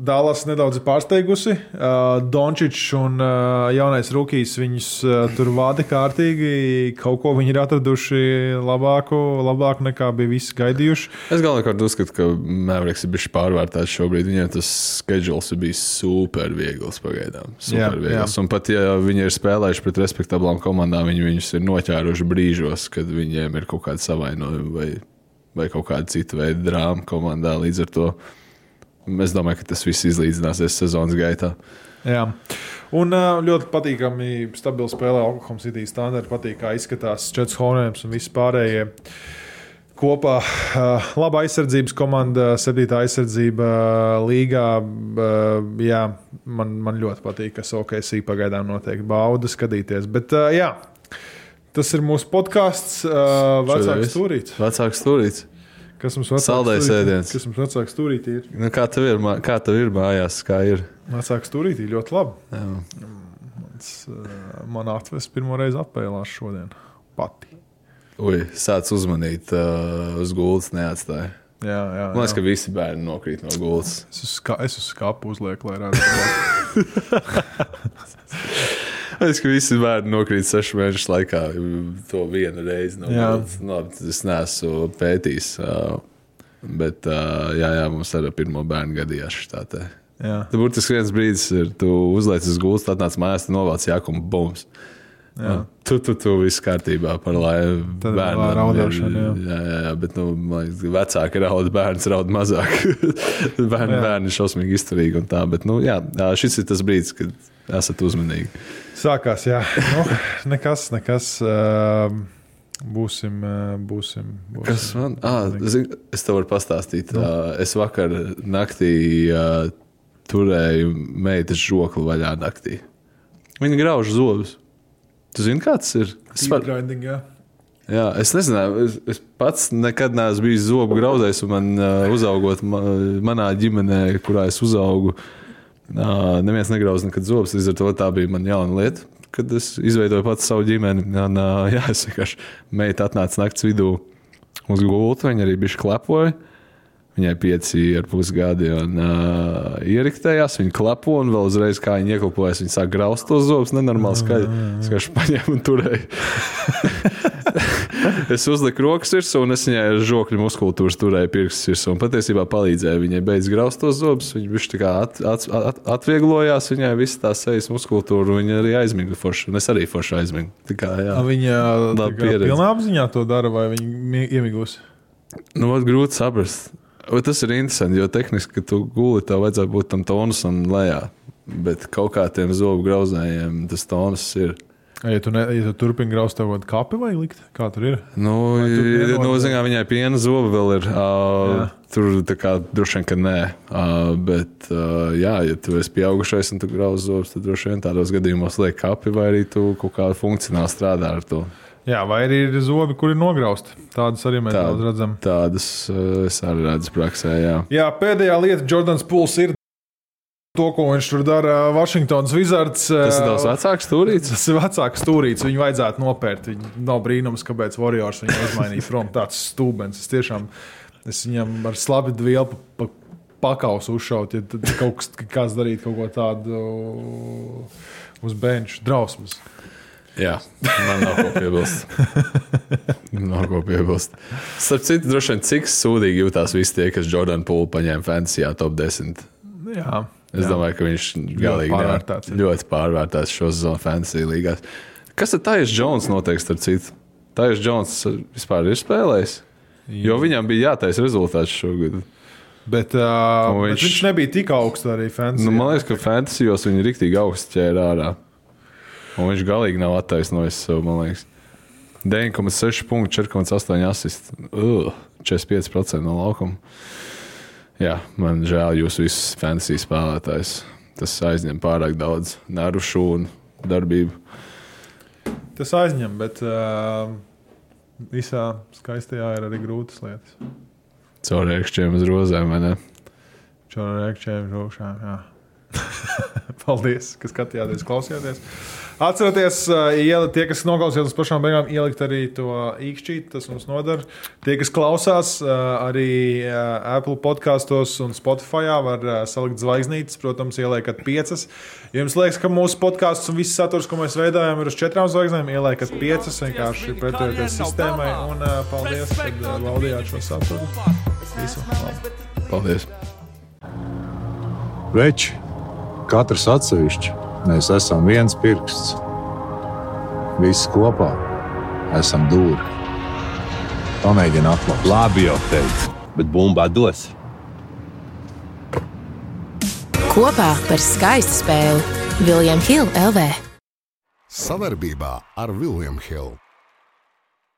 Dālas nedaudz pārsteigusi. Dončičs un jaunais rookies viņus tur vada kārtīgi. Kaut ko viņi ir atraduši labāku, labāku nekā bija visi gaidījuši. Es galvenokārt uzskatu, ka Mavericks ir bijis pārvērtēts šobrīd. Viņiem tas schedules ir bijis super viegls pagaidām. Jā, Super viegls. jā. Un pat ja viņi ir spēlējuši pret respektablām komandām, viņi viņus ir noķēruši brīžos, kad viņiem ir kaut kāda savainojuma vai, vai kaut kāda cita veida drāma komandā. Līdz ar to es domāju, ka tas viss izlīdzināsies sezonas gaitā. Jā. Un ļoti patīkami, stabili spēlē Oklahoma City standarta. Patīk, kā izskatās Čets Hornēms un visi pārējie. Kopā laba aizsardzības komanda, septītā aizsardzība līgā. Jā, man, man ļoti patīk, kas OKC pagaidām noteikti bauda skatīties. Bet, jā, tas ir mūsu podkāsts, uh, vecāks viss? stūrītis. Vecāks turīts. Kas mums vecāks Saldais ēdiens. Kas mums vecāks stūrītī ir? Nu, kā, tev ir, kā tev ir mājās? Kā ir? Vecāks stūrītī ļoti labi. Jā. Mans, uh, man atvests pirmo reizi apēlās šodien. Pati. Ui, sāc uzmanīt, uh, uz gultas neatstāja. Jā, jā. Man liekas, jā. ka visi bērni nokrīt no gultas. Es uz, ska, es uz skāpu uzlieku, lai redzētu. *laughs* Man liekas, ka visi bērni nokrīt sešu mēnešu laikā. To vienu reizi no gultas. No, es neesmu pētījis. Bet jā, jā, mums ar pirmo bērnu gadījās šī tā. Tur burtiski viens brīdis, ir, tu uzliec uz gultas, atnāc mājās, novāc jākumu bums. Jā. Tu, tu, tu viss kārtībā par lai Tad bērnam vēl ir- raudāšana, jā. Jā, jā, jā, bet nu, liekas, vecāki raud, bērns raud mazāk. *laughs* bērni, Jā. bērni šausmīgi izturīgi un tā. Bet nu, jā, šis ir tas brīdis, kad esat uzmanīgi. Sākās, jā. Nu, nekas, nekas. Būsim, būsim. būsim. Kas man? Ah, zin, es tev varu pastāstīt. Nu. Es vakar naktī turēju meitas žokli vaļā naktī. Viņa grauž zobus. Tu zini, kāds ir? Es, par, Grinding, jā. jā, es nezināju, es, es pats nekad neesmu bijis zobu grauzējis. Man uh, uzaugot ma, manā ģimenē, kurā es uzaugu, uh, neviens negrauz nekad zobus. Līdz ar to tā bija man jauna lieta. Kad es izveidoju pats savu ģimeni, un, uh, *laughs* jā, es vienkārši meita atnāca naktas vidū uz gultu. Viņa arī bija klepoja. Viņai pieci ar pus gadi un uh, ieriktējās. Viņa klepo un vēl uzreiz, kā viņa ieklapojas, viņa sāk graust tos zobus. Nenormāli skaļi. Es vienkārši paņēmu un turēju. *laughs* es uzliku rokas virsū un es viņai ar žokļu muskultūras turēju pirkstus virsū. Un patiesībā palīdzēja viņai beidz graust tos zobus. Viņa bija kā at, at, at, atvieglojās, viņai viss tā sejas muskultūra, viņa arī aizmiga forši. Un es arī forši aizmigu. Tā kā, jā. Viņa tā kā pilnā apziņā to dara, vai viņa iemigusi? Nu, vat grūti saprast. Bet tas ir interesanti, jo tehniski, tu guli, tev vajadzētu būt tam tonusam lejā. Bet kaut kā tiem zobu grauzējiem tas tonus ir. Ja tu, ne, ja tu turpini graust, tev kādu kapi vai likt? Kā tur ir? Nu, tu nu zinām, viņai piena zoba vēl ir. Uh, Jā. tur tā kā droši vien, ka nē. Uh, bet, uh, jā, ja tu esi pieaugušais un tu grauž zobus, tad droši vien tādos gadījumos liek kapi, vai arī tu kaut kā funkcionāli strādā ar to. Jā, vai arī ir zobi, kur ir nograusti. Tādas arī mēs Tād- daudz redzam. Tādas uh, es arī redzu praksē, jā. Jā, pēdējā lieta, Jordans Pūls ir to, ko viņš tur dara Vašingtonas Wizards. Tas ir tavs vecāks stūrīts. Tas ir vecāks stūrīts. Viņu vajadzētu nopērt. Viņu nav brīnums, kāpēc Warriors viņu izmainīja *laughs* prom. Tāds stūbens. Es tiešām es viņam ar slabi vielu pa, pa, pakausu uzšaut, ja kaut kas kāds darītu kaut ko tādu uz benča drausmas. Jā, man nav ko piebilst. nav ko piebilst. Starp citu, droši vien, cik sūdīgi jutās visi tie, kas Jordānu Pūlu paņēma Fantasy top 10. Jā, Es jā. domāju, ka viņš galīgi pārvērtēts ir. ne- ļoti pārvērtēts šo sezonu Fantasy līgās. Kas tad Taisa Jones noteikti starp citu? Taisa Jones vispār ir spēlējis? Jo viņam bija jātaisa rezultāts šogad. Bet, uh, Un viņš... bet viņš nebija tik augsts arī fantasy. Nu, man liekas, ka fantasijos viņi rīktīgi augstu ķēra ārā. Un viņš galīgi nav attaisnojis sev, man liekas. 9,6 punkti, 4,8 asists. Uh, 45% no laukuma. Jā, man žēl jūs visus fantasy spēlētājus. Tas aizņem pārāk daudz nervu šūnu darbību. Tas aizņem, bet uh, visā skaistajā ir arī grūtas lietas. Caur rēkšķiem uz rozēm, vai ne? Čau, rēkšķiem, rūšām. jā. *laughs* Paldies, ka skatījāties, klausījāties. Atcerieties, uh, ieli, tie, kas noklausījās līdz pašām beigām, ielikt arī to īkšķīti. Tas mums nodara. Tie, kas klausās uh, arī uh, Apple podkastos un Spotify, var salikt zvaigznītes, protams, ieliekat piecas. Ja jums liekas, ka mūsu podkāsts un viss saturs, ko mēs veidojam, ir uz četrām zvaigznēm, ieliekat piecas vienkārši pretojoties sistēmai. Un paldies, ka valdījāt šo saturu. Visu! Paldies! Veči, katrs atsevišķi, mēs esam viens pirksts. Visi kopā esam dūri. Pamēģini atklāt. Labi jau teicu, bet bumbā dos. Kopā par skaistu spēli Viljams Hilde LV. Savarbībā ar William Hill.